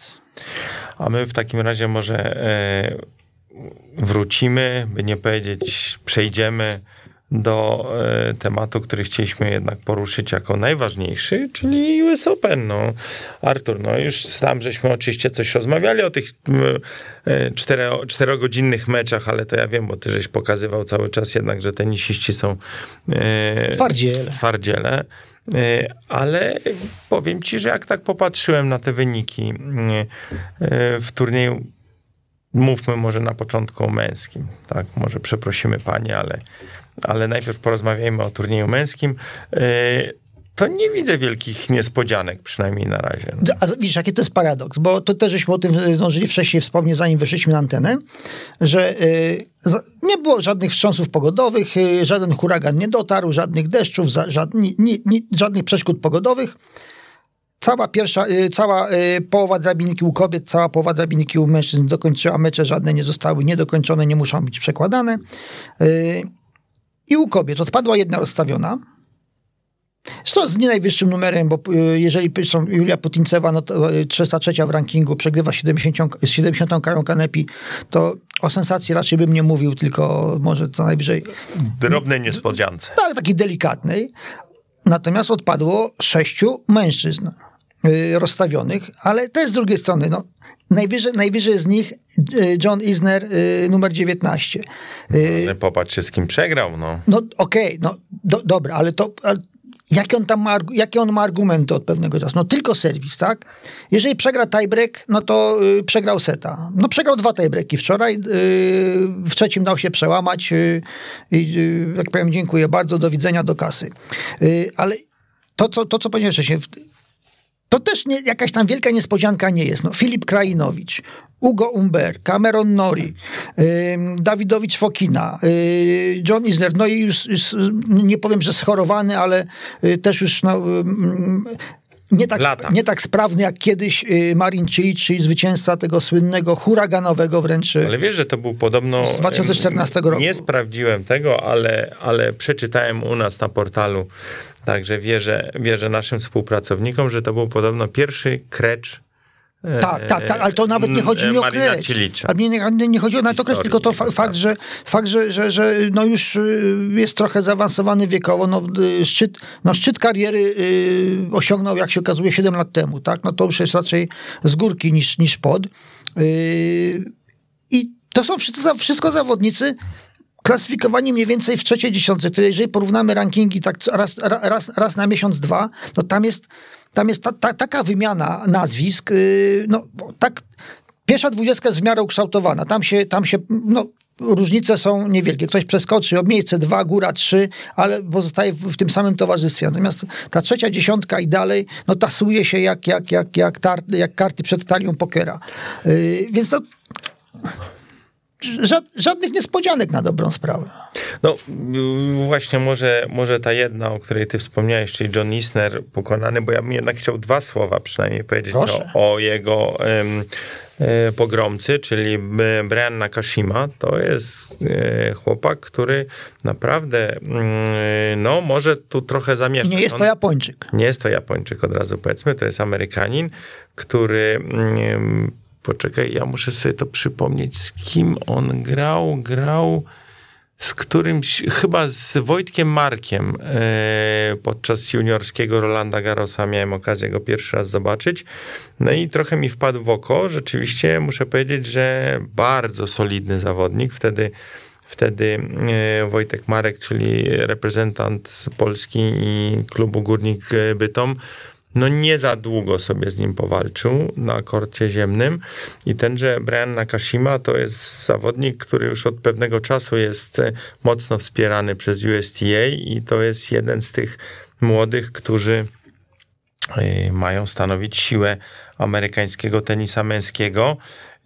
A my w takim razie może e, wrócimy, by nie powiedzieć, przejdziemy do e, tematu, który chcieliśmy jednak poruszyć jako najważniejszy, czyli US Open. No, Artur, no już tam żeśmy oczywiście coś rozmawiali o tych e, cztero, czterogodzinnych meczach, ale to ja wiem, bo ty żeś pokazywał cały czas jednak, że tenisiści są e, Twardziele. twardziele. E, Ale powiem ci, że jak tak popatrzyłem na te wyniki w turnieju, mówmy może na początku o męskim, tak, może przeprosimy panie, ale, ale najpierw porozmawiajmy o turnieju męskim. E, To nie widzę wielkich niespodzianek, przynajmniej na razie. No. A widzisz, jaki to jest paradoks, bo to też żeśmy o tym zdążyli wcześniej wspomnieć, zanim weszliśmy na antenę, że za- nie było żadnych wstrząsów pogodowych, y, żaden huragan nie dotarł, żadnych deszczów, żadni, ni, ni, żadnych przeszkód pogodowych. Cała pierwsza, cała połowa drabinki u kobiet, cała połowa drabinki u mężczyzn dokończyła mecze, żadne nie zostały niedokończone, nie muszą być przekładane. Y, I u kobiet odpadła jedna rozstawiona, Zresztą z nie najwyższym numerem, bo y, jeżeli piszą Julia Putincewa, no to y, 303 w rankingu, przegrywa 70, z 70 Kają Kanepi, to o sensacji raczej bym nie mówił, tylko może co najwyżej Drobnej niespodziance. tak, takiej delikatnej. Natomiast odpadło sześciu mężczyzn y, rozstawionych, ale też z drugiej strony, no, najwyżej, najwyżej z nich y, John Isner, y, numer 19. Y, Ale popatrz, z kim przegrał, no. no okej, no do, dobra, ale to... Ale, Jakie on tam ma, jakie on ma argumenty od pewnego czasu? No tylko serwis, tak? Jeżeli przegra tiebreak, no to y, przegrał seta. No przegrał dwa tiebreaki wczoraj, y, w trzecim dał się przełamać y, i y, jak powiem dziękuję bardzo, do widzenia, do kasy. Y, ale to, co, to, co powiedziałem wcześniej, to też nie, jakaś tam wielka niespodzianka nie jest. No, Filip Krajinowicz, Ugo Umber, Cameron Nori, Dawidowicz Fokina, y, John Isner, no i już, już nie powiem, że schorowany, ale y, też już no, nie, tak, Lata. nie tak sprawny jak kiedyś y, Marin Cilic, czyli zwycięzca tego słynnego, huraganowego wręcz Ale wiesz, że to był podobno. Z 2014 em, roku. Nie sprawdziłem tego, ale, ale przeczytałem u nas na portalu. Także wierzę, wierzę naszym współpracownikom, że to był podobno pierwszy krecz. e, Tak, tak, tak, ale to nawet nie chodzi mi o. Cilicza. A nie, nie, nie chodzi o na to Historii tylko to fa- fakt, że, fakt że, że, że no już y, jest trochę zaawansowany wiekowo. No, y, szczyt, no, szczyt kariery y, osiągnął, jak się okazuje, 7 lat temu. Tak? No, to już jest raczej z górki niż, niż pod. I to są wszystko, wszystko zawodnicy klasyfikowani mniej więcej w trzeciej dziesiątce, które jeżeli porównamy rankingi tak raz, ra- raz, raz na miesiąc, dwa, no tam jest, tam jest ta, ta, taka wymiana nazwisk, yy, no tak, pierwsza dwudziestka jest w miarę ukształtowana, tam się, tam się, no różnice są niewielkie. Ktoś przeskoczy o miejsce dwa, góra trzy, ale pozostaje w, w tym samym towarzystwie. Natomiast ta trzecia dziesiątka i dalej, no tasuje się jak, jak, jak, jak, tar, jak karty przed talią pokera. Yy, więc to żadnych niespodzianek na dobrą sprawę. No właśnie może, może ta jedna, o której ty wspomniałeś, czyli John Isner pokonany, bo ja bym jednak chciał dwa słowa przynajmniej powiedzieć o, o jego e, pogromcy, czyli Brian Nakashima. To jest e, chłopak, który naprawdę mm, no może tu trochę zamieszkać. nie jest to Japończyk. Nie jest to Japończyk, od razu powiedzmy, to jest Amerykanin, który. Poczekaj, ja muszę sobie to przypomnieć, z kim on grał. Grał z którymś, chyba z Wojtkiem Markiem e, podczas juniorskiego Rolanda Garrosa miałem okazję go pierwszy raz zobaczyć. No i trochę mi wpadł w oko. Rzeczywiście muszę powiedzieć, że bardzo solidny zawodnik. Wtedy Wtedy e, Wojtek Marek, czyli reprezentant z Polski i klubu Górnik Bytom, no nie za długo sobie z nim powalczył na korcie ziemnym i tenże Brian Nakashima to jest zawodnik, który już od pewnego czasu jest e, mocno wspierany przez USTA i to jest jeden z tych młodych, którzy e, mają stanowić siłę amerykańskiego tenisa męskiego.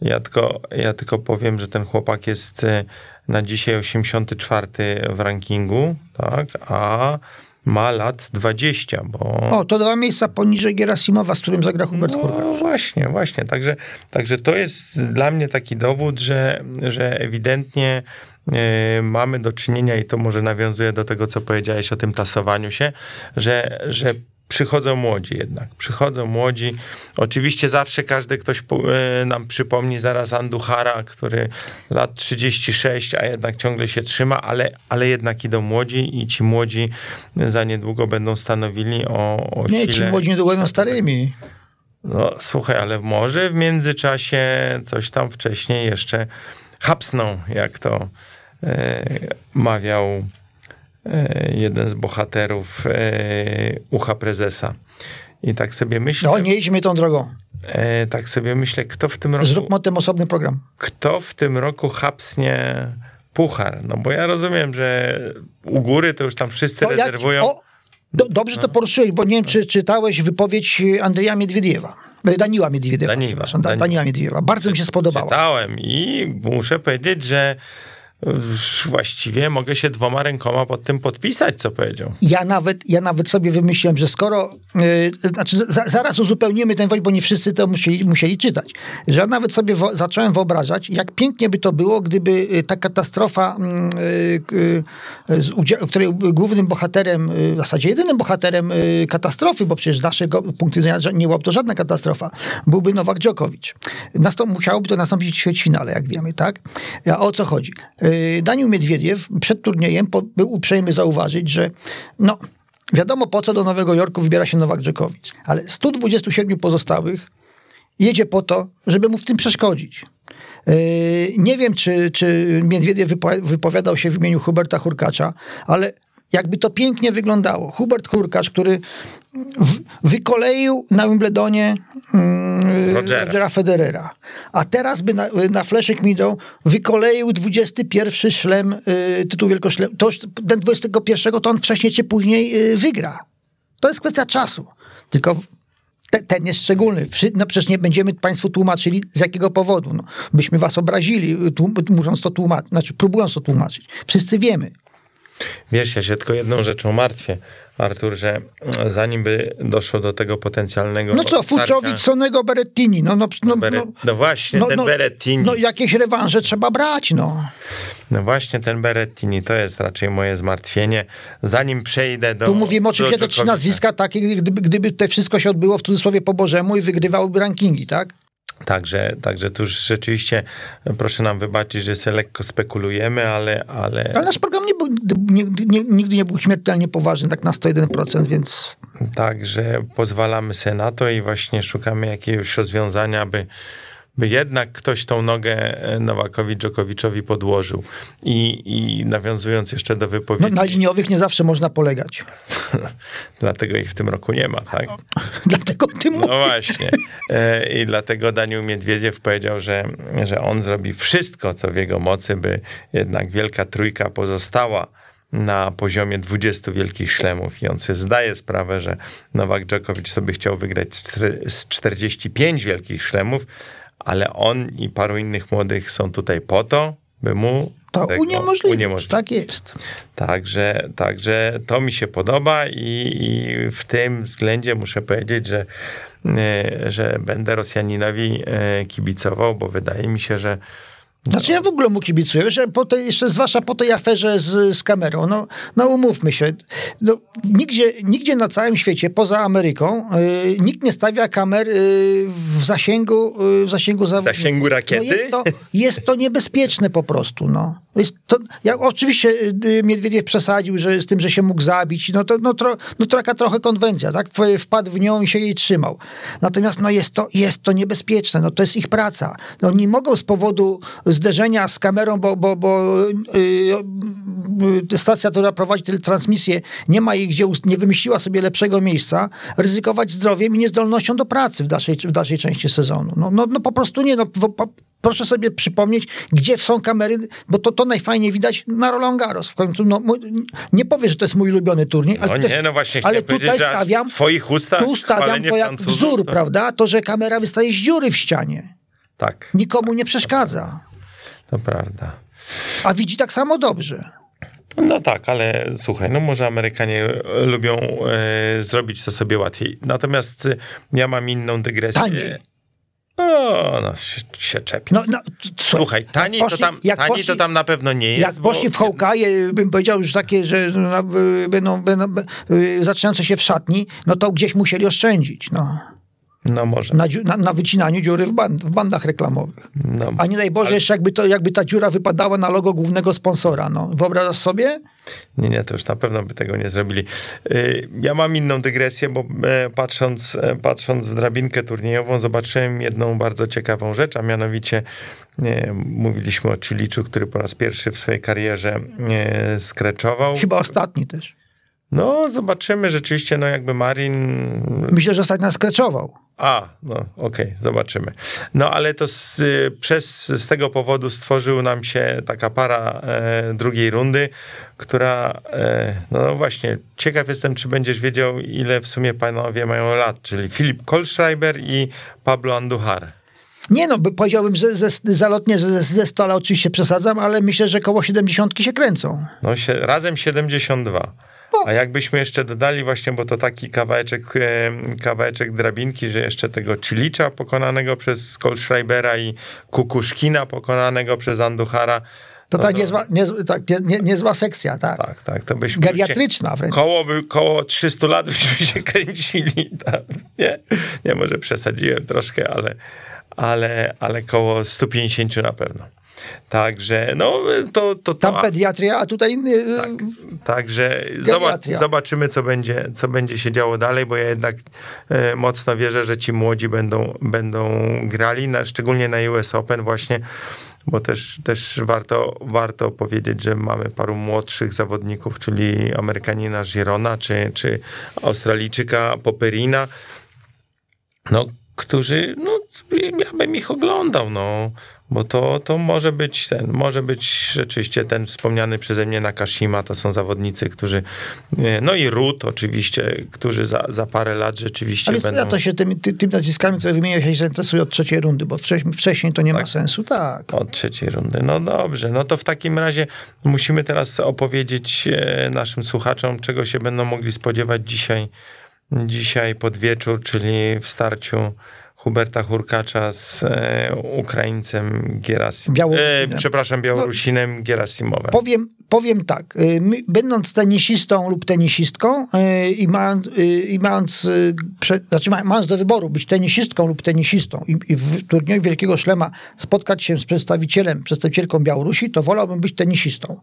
Ja tylko, ja tylko powiem, że ten chłopak jest e, na dzisiaj 84 w rankingu, tak, a ma lat 20, bo... O, to dwa miejsca poniżej Gerasimowa, z którym zagra Hubert Hurkacz. No właśnie, właśnie. Także, także to jest dla mnie taki dowód, że, że ewidentnie e, mamy do czynienia, i to może nawiązuje do tego, co powiedziałeś o tym tasowaniu się, że, że przychodzą młodzi jednak. Przychodzą młodzi. Oczywiście zawsze każdy ktoś e, nam przypomni zaraz Anduchara, który lat 36, a jednak ciągle się trzyma, ale, ale jednak idą młodzi i ci młodzi za niedługo będą stanowili o, o Nie, sile. ci młodzi niedługo będą starymi. No słuchaj, ale może w międzyczasie coś tam wcześniej jeszcze hapsną, jak to e, mawiał jeden z bohaterów e, ucha prezesa. I tak sobie myślę, No, nie idźmy tą drogą. e, tak sobie myślę, kto w tym roku, Zróbmy o tym osobny program. kto w tym roku hapsnie puchar. No bo ja rozumiem, że u góry to już tam wszyscy O, jak- rezerwują. o, do, dobrze No. to poruszyłeś, bo nie wiem, czy czytałeś wypowiedź Andrzeja Miedwiediewa. E, Daniła Miedwiediewa. Daniła Miedwiediewa. Bardzo mi się spodobała. Czytałem i muszę powiedzieć, że właściwie mogę się dwoma rękoma pod tym podpisać, co powiedział. Ja nawet, ja nawet sobie wymyśliłem, że skoro, yy, znaczy za, zaraz uzupełnimy ten wątek, bo nie wszyscy to musieli, musieli czytać, że ja nawet sobie wo, zacząłem wyobrażać, jak pięknie by to było, gdyby y, ta katastrofa, yy, yy, której głównym bohaterem, yy, w zasadzie jedynym bohaterem yy, katastrofy, bo przecież z naszego punktu widzenia nie byłaby to żadna katastrofa, byłby Nowak Dżokowicz. Nastąp, musiałoby to nastąpić w ćwierćfinale, jak wiemy, tak? A o co chodzi? Yy, Daniel Miedwiediew przed turniejem był uprzejmy zauważyć, że no, wiadomo po co do Nowego Jorku wybiera się Nowak Dżokowicz, ale 127 pozostałych jedzie po to, żeby mu w tym przeszkodzić. Yy, Nie wiem, czy, czy Miedwiediew wypo- wypowiadał się w imieniu Huberta Hurkacza, ale jakby to pięknie wyglądało. Hubert Hurkacz, który wykoleił na Wimbledonie mm, Rogera. Rogera Federera, a teraz by na, na Fleszek Meadow wykoleił 21 szlem, y, tytuł wielkoszlem. To ten 21 to on wcześniej czy później y, wygra. To jest kwestia czasu. Tylko te, ten jest szczególny. No przecież nie będziemy Państwu tłumaczyli z jakiego powodu. No, byśmy Was obrazili, tłum, mówiąc to tłumaczyć, znaczy próbując to tłumaczyć. Wszyscy wiemy. Wiesz, ja się tylko jedną rzeczą martwię, Artur, że zanim by doszło do tego potencjalnego No co, Fuczowicz, Sonego, Berettini. No, no, no, Bere- no właśnie, ten Berettini. No jakieś rewanże trzeba brać, no. No właśnie, ten Berettini, to jest raczej moje zmartwienie. Zanim przejdę do Tu mówimy oczywiście te trzy nazwiska takie, gdyby, gdyby to wszystko się odbyło w cudzysłowie po Bożemu i wygrywałyby rankingi, tak? Także, także tu już rzeczywiście proszę nam wybaczyć, że sobie lekko spekulujemy, ale, ale Ale nasz program nie był, nie, nie, nigdy nie był śmiertelnie poważny, tak na 101%, więc Także pozwalamy sobie na to i właśnie szukamy jakiegoś rozwiązania, by, by jednak ktoś tą nogę Nowakowi Dżokowiczowi podłożył. I, I nawiązując jeszcze do no, wypowiedzi, na liniowych nie zawsze można polegać. dlatego ich w tym roku nie ma, tak? Dlatego o tym No mówię. właśnie. E, I dlatego Daniel Miedwiediew powiedział, że, że on zrobi wszystko, co w jego mocy, by jednak Wielka Trójka pozostała na poziomie 20 wielkich szlemów. I on sobie zdaje sprawę, że Nowak Dżokowicz sobie chciał wygrać z 45 wielkich szlemów, ale on i paru innych młodych są tutaj po to, by mu To tego uniemożliwi. uniemożliwić. Tak jest. Także, także to mi się podoba i, i w tym względzie muszę powiedzieć, że, e, że będę Rosjaninowi e, kibicował, bo wydaje mi się, że Znaczy ja w ogóle mu kibicuję, że po tej, jeszcze zwłaszcza po tej aferze z, z kamerą, no, no umówmy się, no, nigdzie, nigdzie na całym świecie, poza Ameryką, y, nikt nie stawia kamer y, w zasięgu, y, w zasięgu, za, zasięgu rakiety? No jest, to, jest to niebezpieczne po prostu, no. Jest to, ja, oczywiście y, Miedwiediew przesadził, że z tym, że się mógł zabić, no to no, tro, no, taka trochę konwencja, tak? Wpadł w nią i się jej trzymał. Natomiast no, jest, to, jest to niebezpieczne, no, to jest ich praca. No, nie mogą z powodu zderzenia z kamerą, bo, bo, bo y, y, stacja, która prowadzi transmisję, nie ma jej gdzie, nie wymyśliła sobie lepszego miejsca, ryzykować zdrowiem i niezdolnością do pracy w dalszej, w dalszej części sezonu. No, no, no po prostu nie, no, po, proszę sobie przypomnieć, gdzie są kamery, bo to, to najfajniej widać na Roland Garros. W końcu, no, mój, nie powiem, że to jest mój ulubiony turniej, ale, No jest, nie, no właśnie ale tutaj stawiam, twoich ustach tu stawiam to jak Francuzów, wzór, to- prawda? To, że kamera wystaje z dziury w ścianie. tak, Nikomu nie przeszkadza. to prawda. A widzi tak samo dobrze. No tak, ale słuchaj, no może Amerykanie e, lubią e, zrobić to sobie łatwiej. Natomiast e, ja mam inną dygresję. Taniej. O, no się, się czepi. No, no, co- Słuchaj, tani, poszli- to, tam, tani poszli- to tam na pewno nie jest. Jak poszli w Hawkeye, bym powiedział już takie, że no, y, będą, będą y, zaczynające się w szatni, no to gdzieś musieli oszczędzić, no. No może. Na, na, na wycinaniu dziury w, band, w bandach reklamowych. No, A nie daj Boże, jeszcze jakby, to, jakby ta dziura wypadała na logo głównego sponsora, no. Wyobrażasz sobie? Nie, nie, to już na pewno by tego nie zrobili. Y, Ja mam inną dygresję, bo e, patrząc, e, patrząc w drabinkę turniejową, zobaczyłem jedną bardzo ciekawą rzecz, a mianowicie nie, mówiliśmy o Chiliczu, który po raz pierwszy w swojej karierze e, skreczował. Chyba ostatni też. No, zobaczymy rzeczywiście, no jakby Marin Myślę, że ostatnio skreczował. a, no okej, zobaczymy. No ale to z, y, przez, z tego powodu stworzył nam się taka para e, drugiej rundy, która, e, no właśnie, ciekaw jestem, czy będziesz wiedział, ile w sumie panowie mają lat, czyli Filip Kolschreiber i Pablo Andujar. Nie no, by- powiedziałbym, że ze, zalotnie ze, ze stola oczywiście przesadzam, ale myślę, że koło 70 się kręcą. No się, razem 72. A jakbyśmy jeszcze dodali właśnie, bo to taki kawałeczek, e, kawałeczek drabinki, że jeszcze tego Chilicza pokonanego przez Kolschreibera i Kukuszkina pokonanego przez Anduchara. To No tak, to- niezła, niezła, tak nie, nie, niezła sekcja, tak. Tak, tak, to byśmy Geriatryczna się, wręcz. koło, by, koło 300 lat byśmy się kręcili. Tak, nie, nie, może przesadziłem troszkę, ale, ale, ale koło 150 na pewno. Także, no, to... to, to Tam pediatria, a tutaj... y, Tak. Także zobacz, zobaczymy, co będzie, co będzie się działo dalej, bo ja jednak e, mocno wierzę, że ci młodzi będą, będą grali, na, szczególnie na US Open właśnie, bo też, też warto, warto powiedzieć, że mamy paru młodszych zawodników, czyli Amerykanina Girona, czy, czy Australijczyka Poperina, no, którzy, no, ja bym ich oglądał, no, bo to, to może być ten, może być rzeczywiście ten wspomniany przeze mnie Nakashima, to są zawodnicy, którzy, e, no i Rut oczywiście, którzy za, za parę lat rzeczywiście Ale będą... ja to się tymi, ty, tymi nazwiskami, które wymienię się zainteresuję od trzeciej rundy, bo wcześniej, wcześniej to nie ma sensu, tak. Od trzeciej rundy. No dobrze, no to w takim razie musimy teraz opowiedzieć e, naszym słuchaczom, czego się będą mogli spodziewać dzisiaj, dzisiaj pod wieczór, czyli w starciu Huberta Hurkacza z e, Ukraińcem. Białorusinem. E, przepraszam, Białorusinem Gerasimowem. Powiem, powiem tak, y, będąc tenisistą lub tenisistką y, i mając, y, i mając, prze, znaczy ma- mając do wyboru być tenisistką lub tenisistą i, i w turnieju Wielkiego Szlema spotkać się z przedstawicielem, przedstawicielką Białorusi, to wolałbym być tenisistą.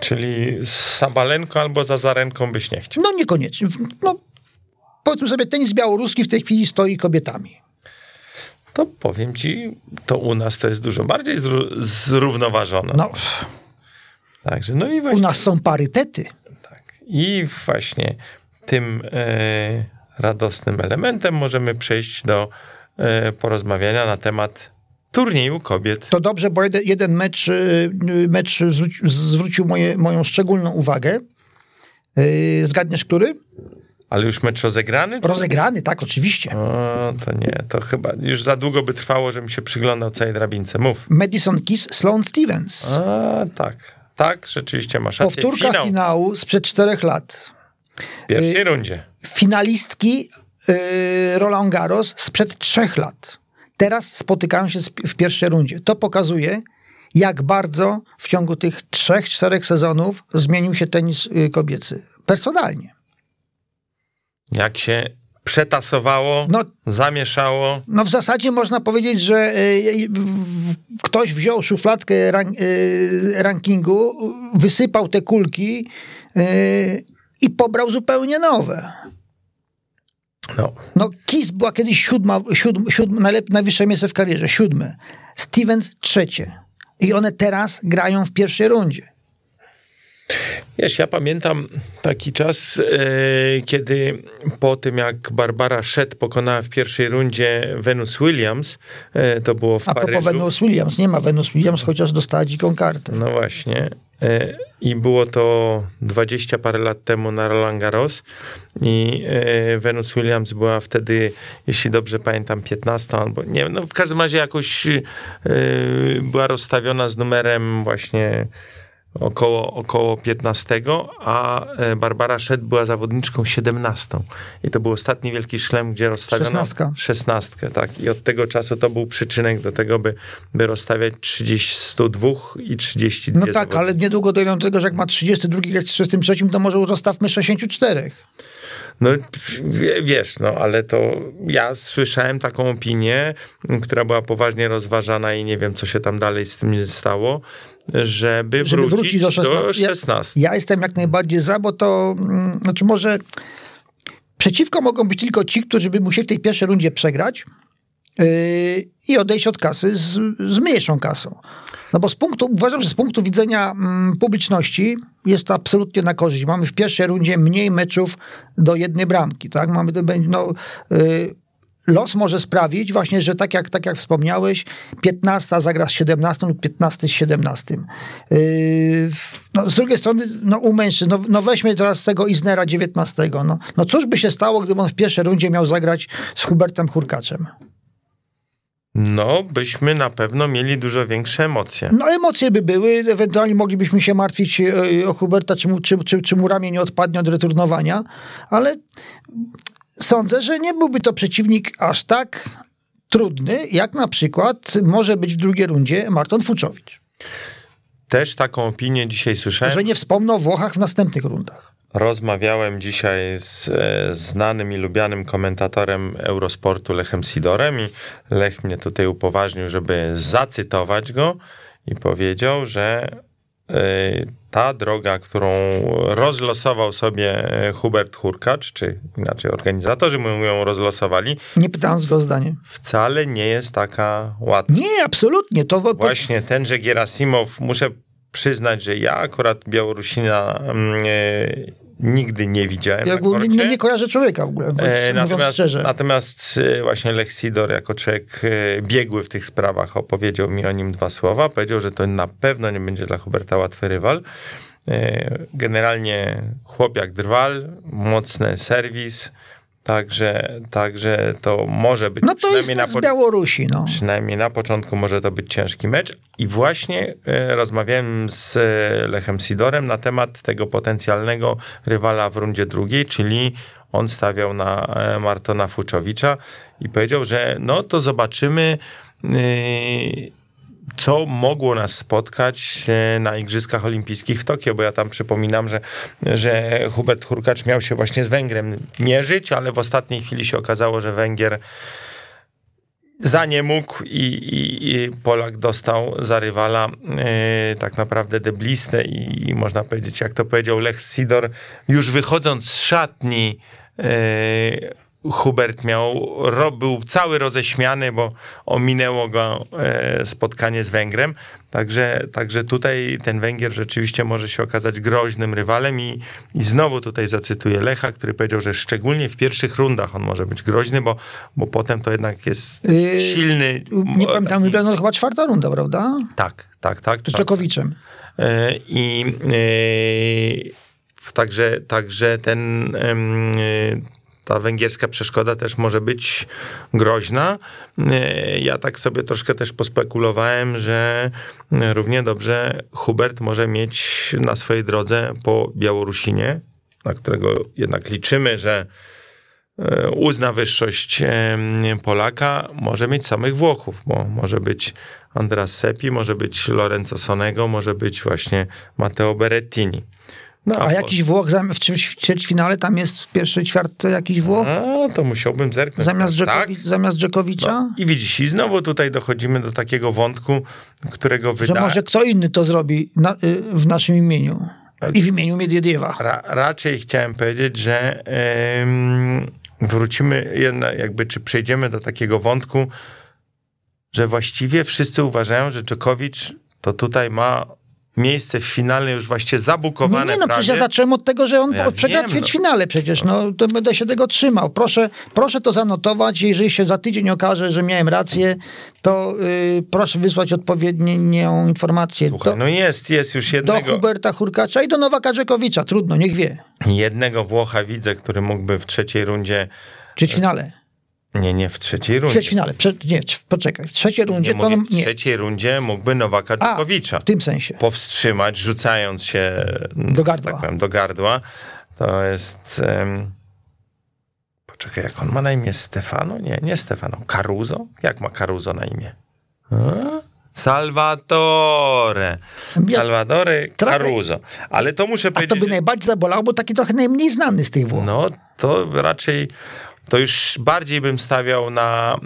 Czyli z Sabalenką albo Zazarenką byś nie chciał. No niekoniecznie. No, powiedzmy sobie, tenis białoruski w tej chwili stoi kobietami. To powiem ci, to u nas to jest dużo bardziej zró- zrównoważone. No, Także, no i u właśnie... nas są parytety. Tak. I właśnie tym e, radosnym elementem możemy przejść do e, porozmawiania na temat turnieju kobiet. To dobrze, bo jeden, jeden mecz, y, mecz zwróci, zwrócił moje, moją szczególną uwagę. Yy, Zgadniesz, który? Ale już mecz rozegrany? czy- Rozegrany, tak, oczywiście. O, to nie, to chyba już za długo by trwało, żebym się przyglądał całej drabince. Mów. Madison Keys, Sloane Stevens. A, tak. Tak, rzeczywiście masz rację. Powtórka Finał finału sprzed czterech lat. w pierwszej rundzie. Finalistki yy, Roland Garros sprzed trzech lat. Teraz spotykają się w pierwszej rundzie. To pokazuje, jak bardzo w ciągu tych trzech, czterech sezonów zmienił się tenis y, kobiecy. Personalnie. Jak się przetasowało, No, zamieszało. No w zasadzie można powiedzieć, że y, w- ktoś wziął szufladkę ran, y, rankingu, wysypał te kulki y, i pobrał zupełnie nowe. No, No Kiss była kiedyś siódma, siódm, siódm, najlep, najwyższe miejsce w karierze, siódme. Stevens trzecie. I one teraz grają w pierwszej rundzie. Wiesz, ja pamiętam taki czas, e, kiedy po tym jak Barbara Szett pokonała w pierwszej rundzie Venus Williams, e, to było w A propos Paryżu. Venus Williams, nie ma Venus Williams, chociaż dostała dziką kartę. No właśnie. E, I było to 20 parę lat temu na Roland Garros i Venus Williams była wtedy, jeśli dobrze pamiętam, 15 albo nie wiem, no w każdym razie jakoś była rozstawiona z numerem właśnie około, około 15, a e, Barbara Szed była zawodniczką 17. I to był ostatni wielki szlem, gdzie rozstawiono 16. 16, tak. I od tego czasu to był przyczynek do tego, by, by rozstawiać 32 i 32 No tak, ale niedługo dojdą do tego, że jak ma 32 grać z 33, to może rozstawmy 64. No wiesz, no ale to ja słyszałem taką opinię, która była poważnie rozważana i nie wiem, co się tam dalej z tym stało, żeby, Żeby wrócić, wrócić do 16. Ja- 16. Ja jestem jak najbardziej za, bo to, mm, znaczy może przeciwko mogą być tylko ci, którzy by musieli w tej pierwszej rundzie przegrać i odejść od kasy z, z mniejszą kasą. No bo z punktu, uważam, że z punktu widzenia mm, publiczności jest to absolutnie na korzyść. Mamy w pierwszej rundzie mniej meczów do jednej bramki, tak? Mamy, no, yy, los może sprawić właśnie, że tak jak, tak jak wspomniałeś, 15 zagra z 17 lub 15 z 17. Yy, no, z drugiej strony, no u mężczyzn, no, no weźmy teraz tego Iznera 19. No, no cóż by się stało, gdyby on w pierwszej rundzie miał zagrać z Hubertem Hurkaczem? No, byśmy na pewno mieli dużo większe emocje. No emocje by były, ewentualnie moglibyśmy się martwić e, o Huberta, czy mu, czy, czy, czy mu ramię nie odpadnie od returnowania, ale sądzę, że nie byłby to przeciwnik aż tak trudny, jak na przykład może być w drugiej rundzie Marton Fuczowicz. Też taką opinię dzisiaj słyszałem. Że nie wspomnę o Włochach w następnych rundach. Rozmawiałem dzisiaj z e, znanym i lubianym komentatorem Eurosportu Lechem Sidorem i Lech mnie tutaj upoważnił, żeby zacytować go i powiedział, że e, ta droga, którą rozlosował sobie Hubert Hurkacz, czy inaczej organizatorzy mu ją rozlosowali, Nie pytając go o zdanie. wcale nie jest taka łatwa. Nie, absolutnie. To, to, Właśnie tenże Gerasimow, muszę przyznać, że ja akurat Białorusina mm, e, nigdy nie widziałem ja korcie. nie, nie kojarzę człowieka w ogóle, E, Natomiast, szczerze. natomiast e, właśnie Lech Sidor jako człowiek e, biegły w tych sprawach opowiedział mi o nim dwa słowa. Powiedział, że to na pewno nie będzie dla Huberta łatwy rywal. E, Generalnie chłop jak drwal, mocny serwis, także, także to może być No to jest na z Białorusi, no. Przynajmniej na początku może to być ciężki mecz. I właśnie e, rozmawiałem z e, Lechem Sidorem na temat tego potencjalnego rywala w rundzie drugiej, czyli on stawiał na e, Martona Fuczowicza i powiedział, że no to zobaczymy. e, co mogło nas spotkać e, na Igrzyskach Olimpijskich w Tokio, bo ja tam przypominam, że, że Hubert Hurkacz miał się właśnie z Węgrem mierzyć, ale w ostatniej chwili się okazało, że Węgier za nie mógł i, i, i Polak dostał za rywala e, tak naprawdę deblistę i, i można powiedzieć, jak to powiedział Lech Sidor, już wychodząc z szatni e, Hubert miał, był cały roześmiany, bo ominęło go e, spotkanie z Węgrem. Także, także tutaj ten Węgier rzeczywiście może się okazać groźnym rywalem i, i znowu tutaj zacytuję Lecha, który powiedział, że szczególnie w pierwszych rundach on może być groźny, bo, bo potem to jednak jest Yy, silny. Nie pamiętam, no, chyba czwarta runda, prawda? Tak, tak, tak. Z. Czekowiczem. E, I e, także, także ten, ta węgierska przeszkoda też może być groźna. E, Ja tak sobie troszkę też pospekulowałem, że równie dobrze Hubert może mieć na swojej drodze po Białorusinie, na którego jednak liczymy, że e, uzna wyższość Polaka, może mieć samych Włochów, bo może być Andras Sepi, może być Lorenzo Sonego, może być właśnie Matteo Berettini. No, A jakiś Włoch w ćwierć- w ćwierćfinale, tam jest w pierwszej ćwiartce jakiś Włoch? A, to musiałbym zerknąć. Zamiast, tak? Dżekowi- zamiast Dżekowicza? No, I widzisz, i znowu tutaj dochodzimy do takiego wątku, którego Że wyda... może kto inny to zrobi na, y, w naszym imieniu. I w imieniu Miedwiediewa. Ra, raczej chciałem powiedzieć, że em, wrócimy, jednak jakby, czy przejdziemy do takiego wątku, że właściwie wszyscy uważają, że Dżokowicz to tutaj ma miejsce w finale już właściwie zabukowane nie, no prawie. przecież ja zacząłem od tego, że on Ja przegrał w no. ćwierćfinale przecież, no to będę się tego trzymał. Proszę, proszę to zanotować, jeżeli się za tydzień okaże, że miałem rację, to y, proszę wysłać odpowiednią informację Słuchaj, do, no jest, jest już do jednego, Huberta Hurkacza i do Nowaka Dżekowicza, trudno, niech wie. jednego Włocha widzę, który mógł by w trzeciej rundzie W ćwierćfinale. Nie, nie, w trzeciej W rundzie. ćwierćfinale. Prze, nie, w- poczekaj. W trzeciej rundzie Nie, to... mówię, w Nie. trzeciej rundzie mógłby Nowaka Dżokowicza w tym sensie. powstrzymać, rzucając się Do gardła. Tak powiem, do gardła. To jest... em, poczekaj, jak on ma na imię? Stefano? Nie, nie Stefano. Caruso? Jak ma Caruso na imię? Salvatore. Salvatore Caruso. Ale to muszę A to powiedzieć... by najbardziej zabolało, bo taki trochę najmniej znany z tych Włoch. No, to raczej, to już bardziej bym stawiał na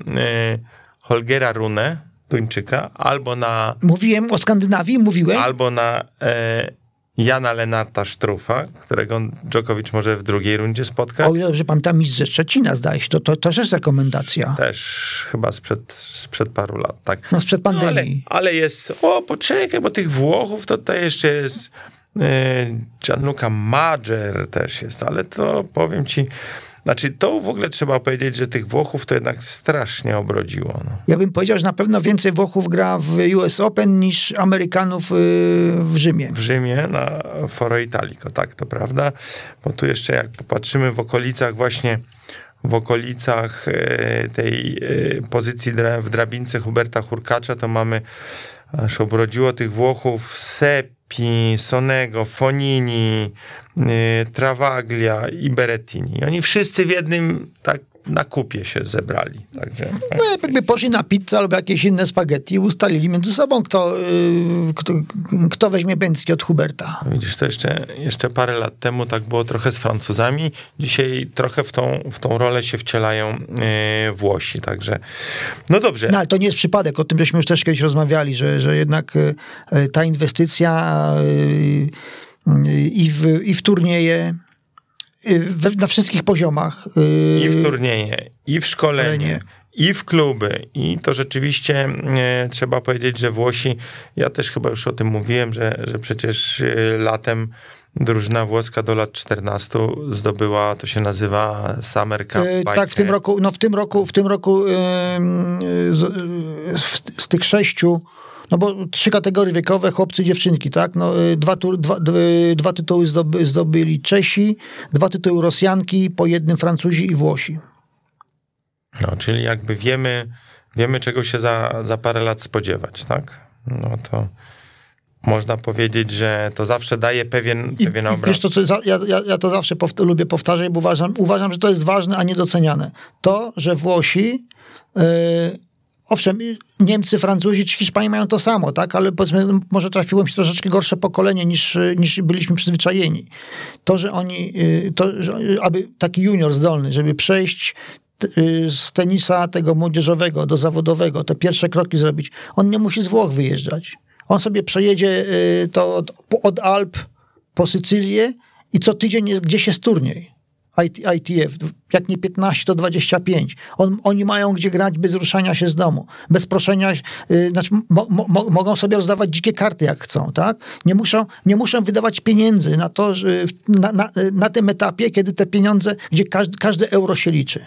y, Holgera Runę, Duńczyka, albo na, Mówiłem o Skandynawii, mówiłem. albo na e, Jana Lenarta Sztrufa, którego Djokovic może w drugiej rundzie spotkać. O ile dobrze pamiętam, mistrz ze Szczecina zdaje się, to, to też jest rekomendacja. Też chyba sprzed, sprzed paru lat, tak. No sprzed ale, pandemii. ale jest, o poczekaj, bo tych Włochów to tutaj jeszcze jest e, Gianluca Magger też jest, ale to powiem ci, znaczy to w ogóle trzeba powiedzieć, że tych Włochów to jednak strasznie obrodziło. No. Ja bym powiedział, że na pewno więcej Włochów gra w US Open niż Amerykanów y, w Rzymie. W Rzymie na Foro Italico, tak, to prawda, bo tu jeszcze jak popatrzymy w okolicach właśnie w okolicach e, tej e, pozycji w drabince Huberta Hurkacza, to mamy, aż obrodziło tych Włochów Seppi, Sonego, Fonini, e, Travaglia i Berettini. Oni wszyscy w jednym tak na kupie się zebrali. Także, No jakby poszli na pizzę albo jakieś inne spaghetti i ustalili między sobą, kto, y, kto, kto weźmie Bęcki od Huberta. Widzisz, to jeszcze, jeszcze parę lat temu tak było trochę z Francuzami. Dzisiaj trochę w tą, w tą rolę się wcielają e, Włosi, także no dobrze. No ale to nie jest przypadek, o tym żeśmy już też kiedyś rozmawiali, że, że jednak y, y, ta inwestycja y, y, i, w, i w turnieje, we, na wszystkich poziomach. y, I w turnieje, i w szkolenie, i w kluby. I to rzeczywiście e, trzeba powiedzieć, że Włosi, ja też chyba już o tym mówiłem, że, że przecież e, latem drużyna włoska do lat 14 zdobyła, to się nazywa Summer Cup. Y, by tak, w tym roku, no w tym roku, w tym roku y, y, y, z, z tych sześciu, no bo trzy kategorie wiekowe, chłopcy i dziewczynki, tak? No, y, dwa, tu, dwa, y, dwa tytuły zdoby, zdobyli Czesi, dwa tytuły Rosjanki, po jednym Francuzi i Włosi. No, czyli jakby wiemy, wiemy czego się za, za parę lat spodziewać, tak? No to można powiedzieć, że to zawsze daje pewien, I, pewien i obraz. wiesz to, co, ja, ja, ja to zawsze powt- lubię powtarzać, bo uważam, uważam, że to jest ważne, a niedoceniane. To, że Włosi, yy, owszem, Niemcy, Francuzi czy Hiszpanie mają to samo, tak, ale powiedzmy, może trafiło mi się troszeczkę gorsze pokolenie niż, niż byliśmy przyzwyczajeni. To, że oni, yy, to, że, aby taki junior zdolny, żeby przejść yy, z tenisa tego młodzieżowego do zawodowego, te pierwsze kroki zrobić, on nie musi z Włoch wyjeżdżać. On sobie przejedzie to od, od Alp po Sycylię i co tydzień jest, gdzieś jest turniej. IT, ITF, jak nie 15, to 25. On, oni mają gdzie grać bez ruszania się z domu, bez proszenia, yy, znaczy mo, mo, mogą sobie rozdawać dzikie karty jak chcą, tak? Nie muszą, nie muszą wydawać pieniędzy na to, że, na, na, na tym etapie, kiedy te pieniądze, gdzie każdy, każde euro się liczy.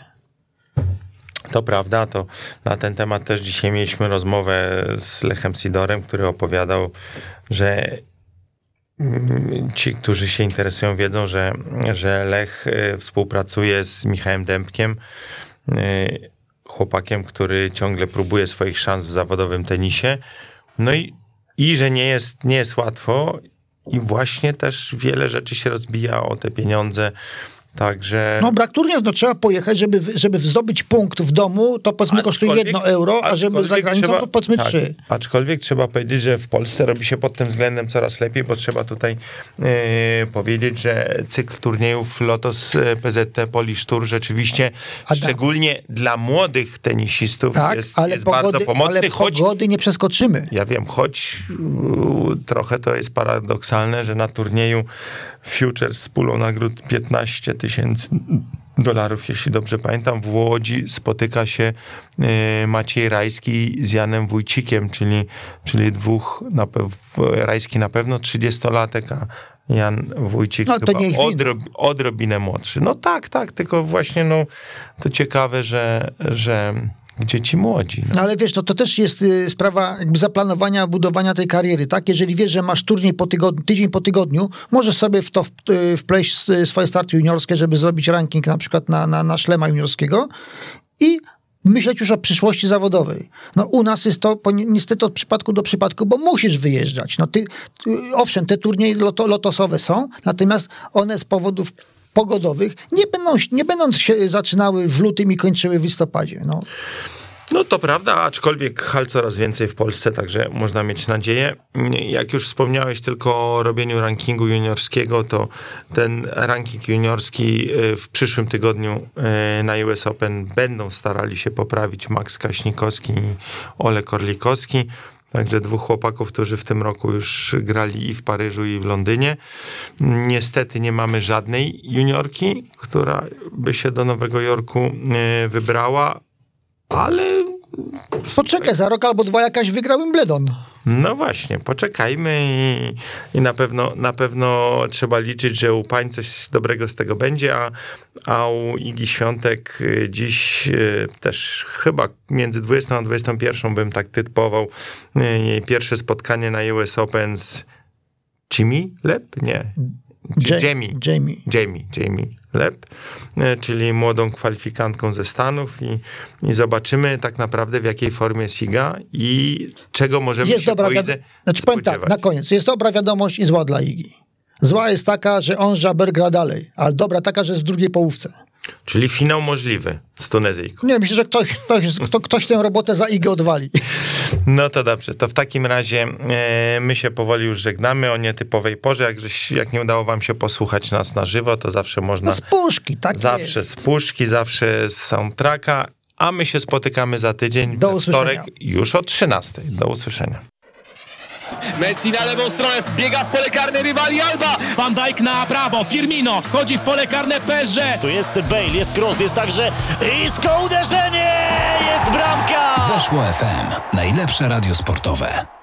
To prawda, to na ten temat też dzisiaj mieliśmy rozmowę z Lechem Sidorem, który opowiadał, że ci, którzy się interesują, wiedzą, że, że Lech y, współpracuje z Michałem Dębkiem, y, chłopakiem, który ciągle próbuje swoich szans w zawodowym tenisie. No i, i że nie jest, nie jest łatwo i właśnie też wiele rzeczy się rozbija o te pieniądze. Także No brak turniejów, no trzeba pojechać, żeby, żeby zdobyć punkt w domu, to powiedzmy kosztuje jedno euro, a żeby za granicą trzeba- to powiedzmy tak, trzy. Aczkolwiek trzeba powiedzieć, że w Polsce robi się pod tym względem coraz lepiej, bo trzeba tutaj yy, powiedzieć, że cykl turniejów Lotos yy, PZT Polish Tour rzeczywiście Adam. szczególnie dla młodych tenisistów Tak, jest, ale, jest bardzo pogody, pomocny, ale choć pogody nie przeskoczymy. ja wiem, choć trochę to jest paradoksalne, że na turnieju Futures z pulą nagród 15 tysięcy dolarów, jeśli dobrze pamiętam, w Łodzi spotyka się yy, Maciej Rajski z Janem Wójcikiem, czyli, czyli dwóch, na Rajski na pewno 30-latek, a Jan Wójcik No, to chyba odrob, odrobinę młodszy. No tak, tak, tylko właśnie no, to ciekawe, że, że dzieci młodzi. No. No ale wiesz, no to też jest y, sprawa jakby zaplanowania, budowania tej kariery, tak? Jeżeli wiesz, że masz turniej po tygodniu, tydzień po tygodniu, możesz sobie w to y, wpleść s- swoje starty juniorskie, żeby zrobić ranking na przykład na, na, na szlema juniorskiego i myśleć już o przyszłości zawodowej. No u nas jest to niestety od przypadku do przypadku, bo musisz wyjeżdżać. No ty, owszem, te turnieje loto, lotosowe są, natomiast one z powodów pogodowych nie będą, nie będą się zaczynały w lutym i kończyły w listopadzie. No. No to prawda, aczkolwiek hal coraz więcej w Polsce, także można mieć nadzieję. Jak już wspomniałeś tylko o robieniu rankingu juniorskiego, to ten ranking juniorski y, w przyszłym tygodniu y, na US Open będą starali się poprawić Max Kaśnikowski i Ole Korlikowski. Także dwóch chłopaków, którzy w tym roku już grali i w Paryżu, i w Londynie. Niestety nie mamy żadnej juniorki, która by się do Nowego Jorku y, wybrała, ale... Poczekaj, za rok albo dwa jakaś wygrał Wimbledon. No właśnie, poczekajmy i, i, na, pewno, na pewno trzeba liczyć, że u pań coś dobrego z tego będzie, a, a u Igi Świątek y, dziś y, też chyba między 20 a 21 bym tak typował y, jej pierwsze spotkanie na US Open z Jimmy Lep? Nie. Jamie. Jamie. Jamie. Jamie Lep, e, czyli młodą kwalifikantką ze Stanów i, i zobaczymy tak naprawdę w jakiej formie Siga i czego możemy jest się dobra wiad- znaczy, powiem tak, na koniec, jest dobra wiadomość i zła dla Igi. Zła jest taka, że on Żaber gra dalej, ale dobra taka, że jest w drugiej połówce. Czyli finał możliwy z Tunezyjką. Nie, myślę, że ktoś, ktoś, ktoś tę robotę za Igę odwali. No to dobrze, to w takim razie e, my się powoli już żegnamy o nietypowej porze. Jak, jak nie udało wam się posłuchać nas na żywo, to zawsze można... No z puszki, tak Zawsze jest. z puszki, zawsze z soundtracka, a my się spotykamy za tydzień, Do wtorek, już o 13. Do usłyszenia. Messi na lewą stronę, wbiega w pole karne rywali Alba. Van Dijk na prawo, Firmino wchodzi w pole karne PSG. Tu jest Bale, jest Kroos, jest także isko uderzenie, jest bramka! Weszło FM, najlepsze radio sportowe.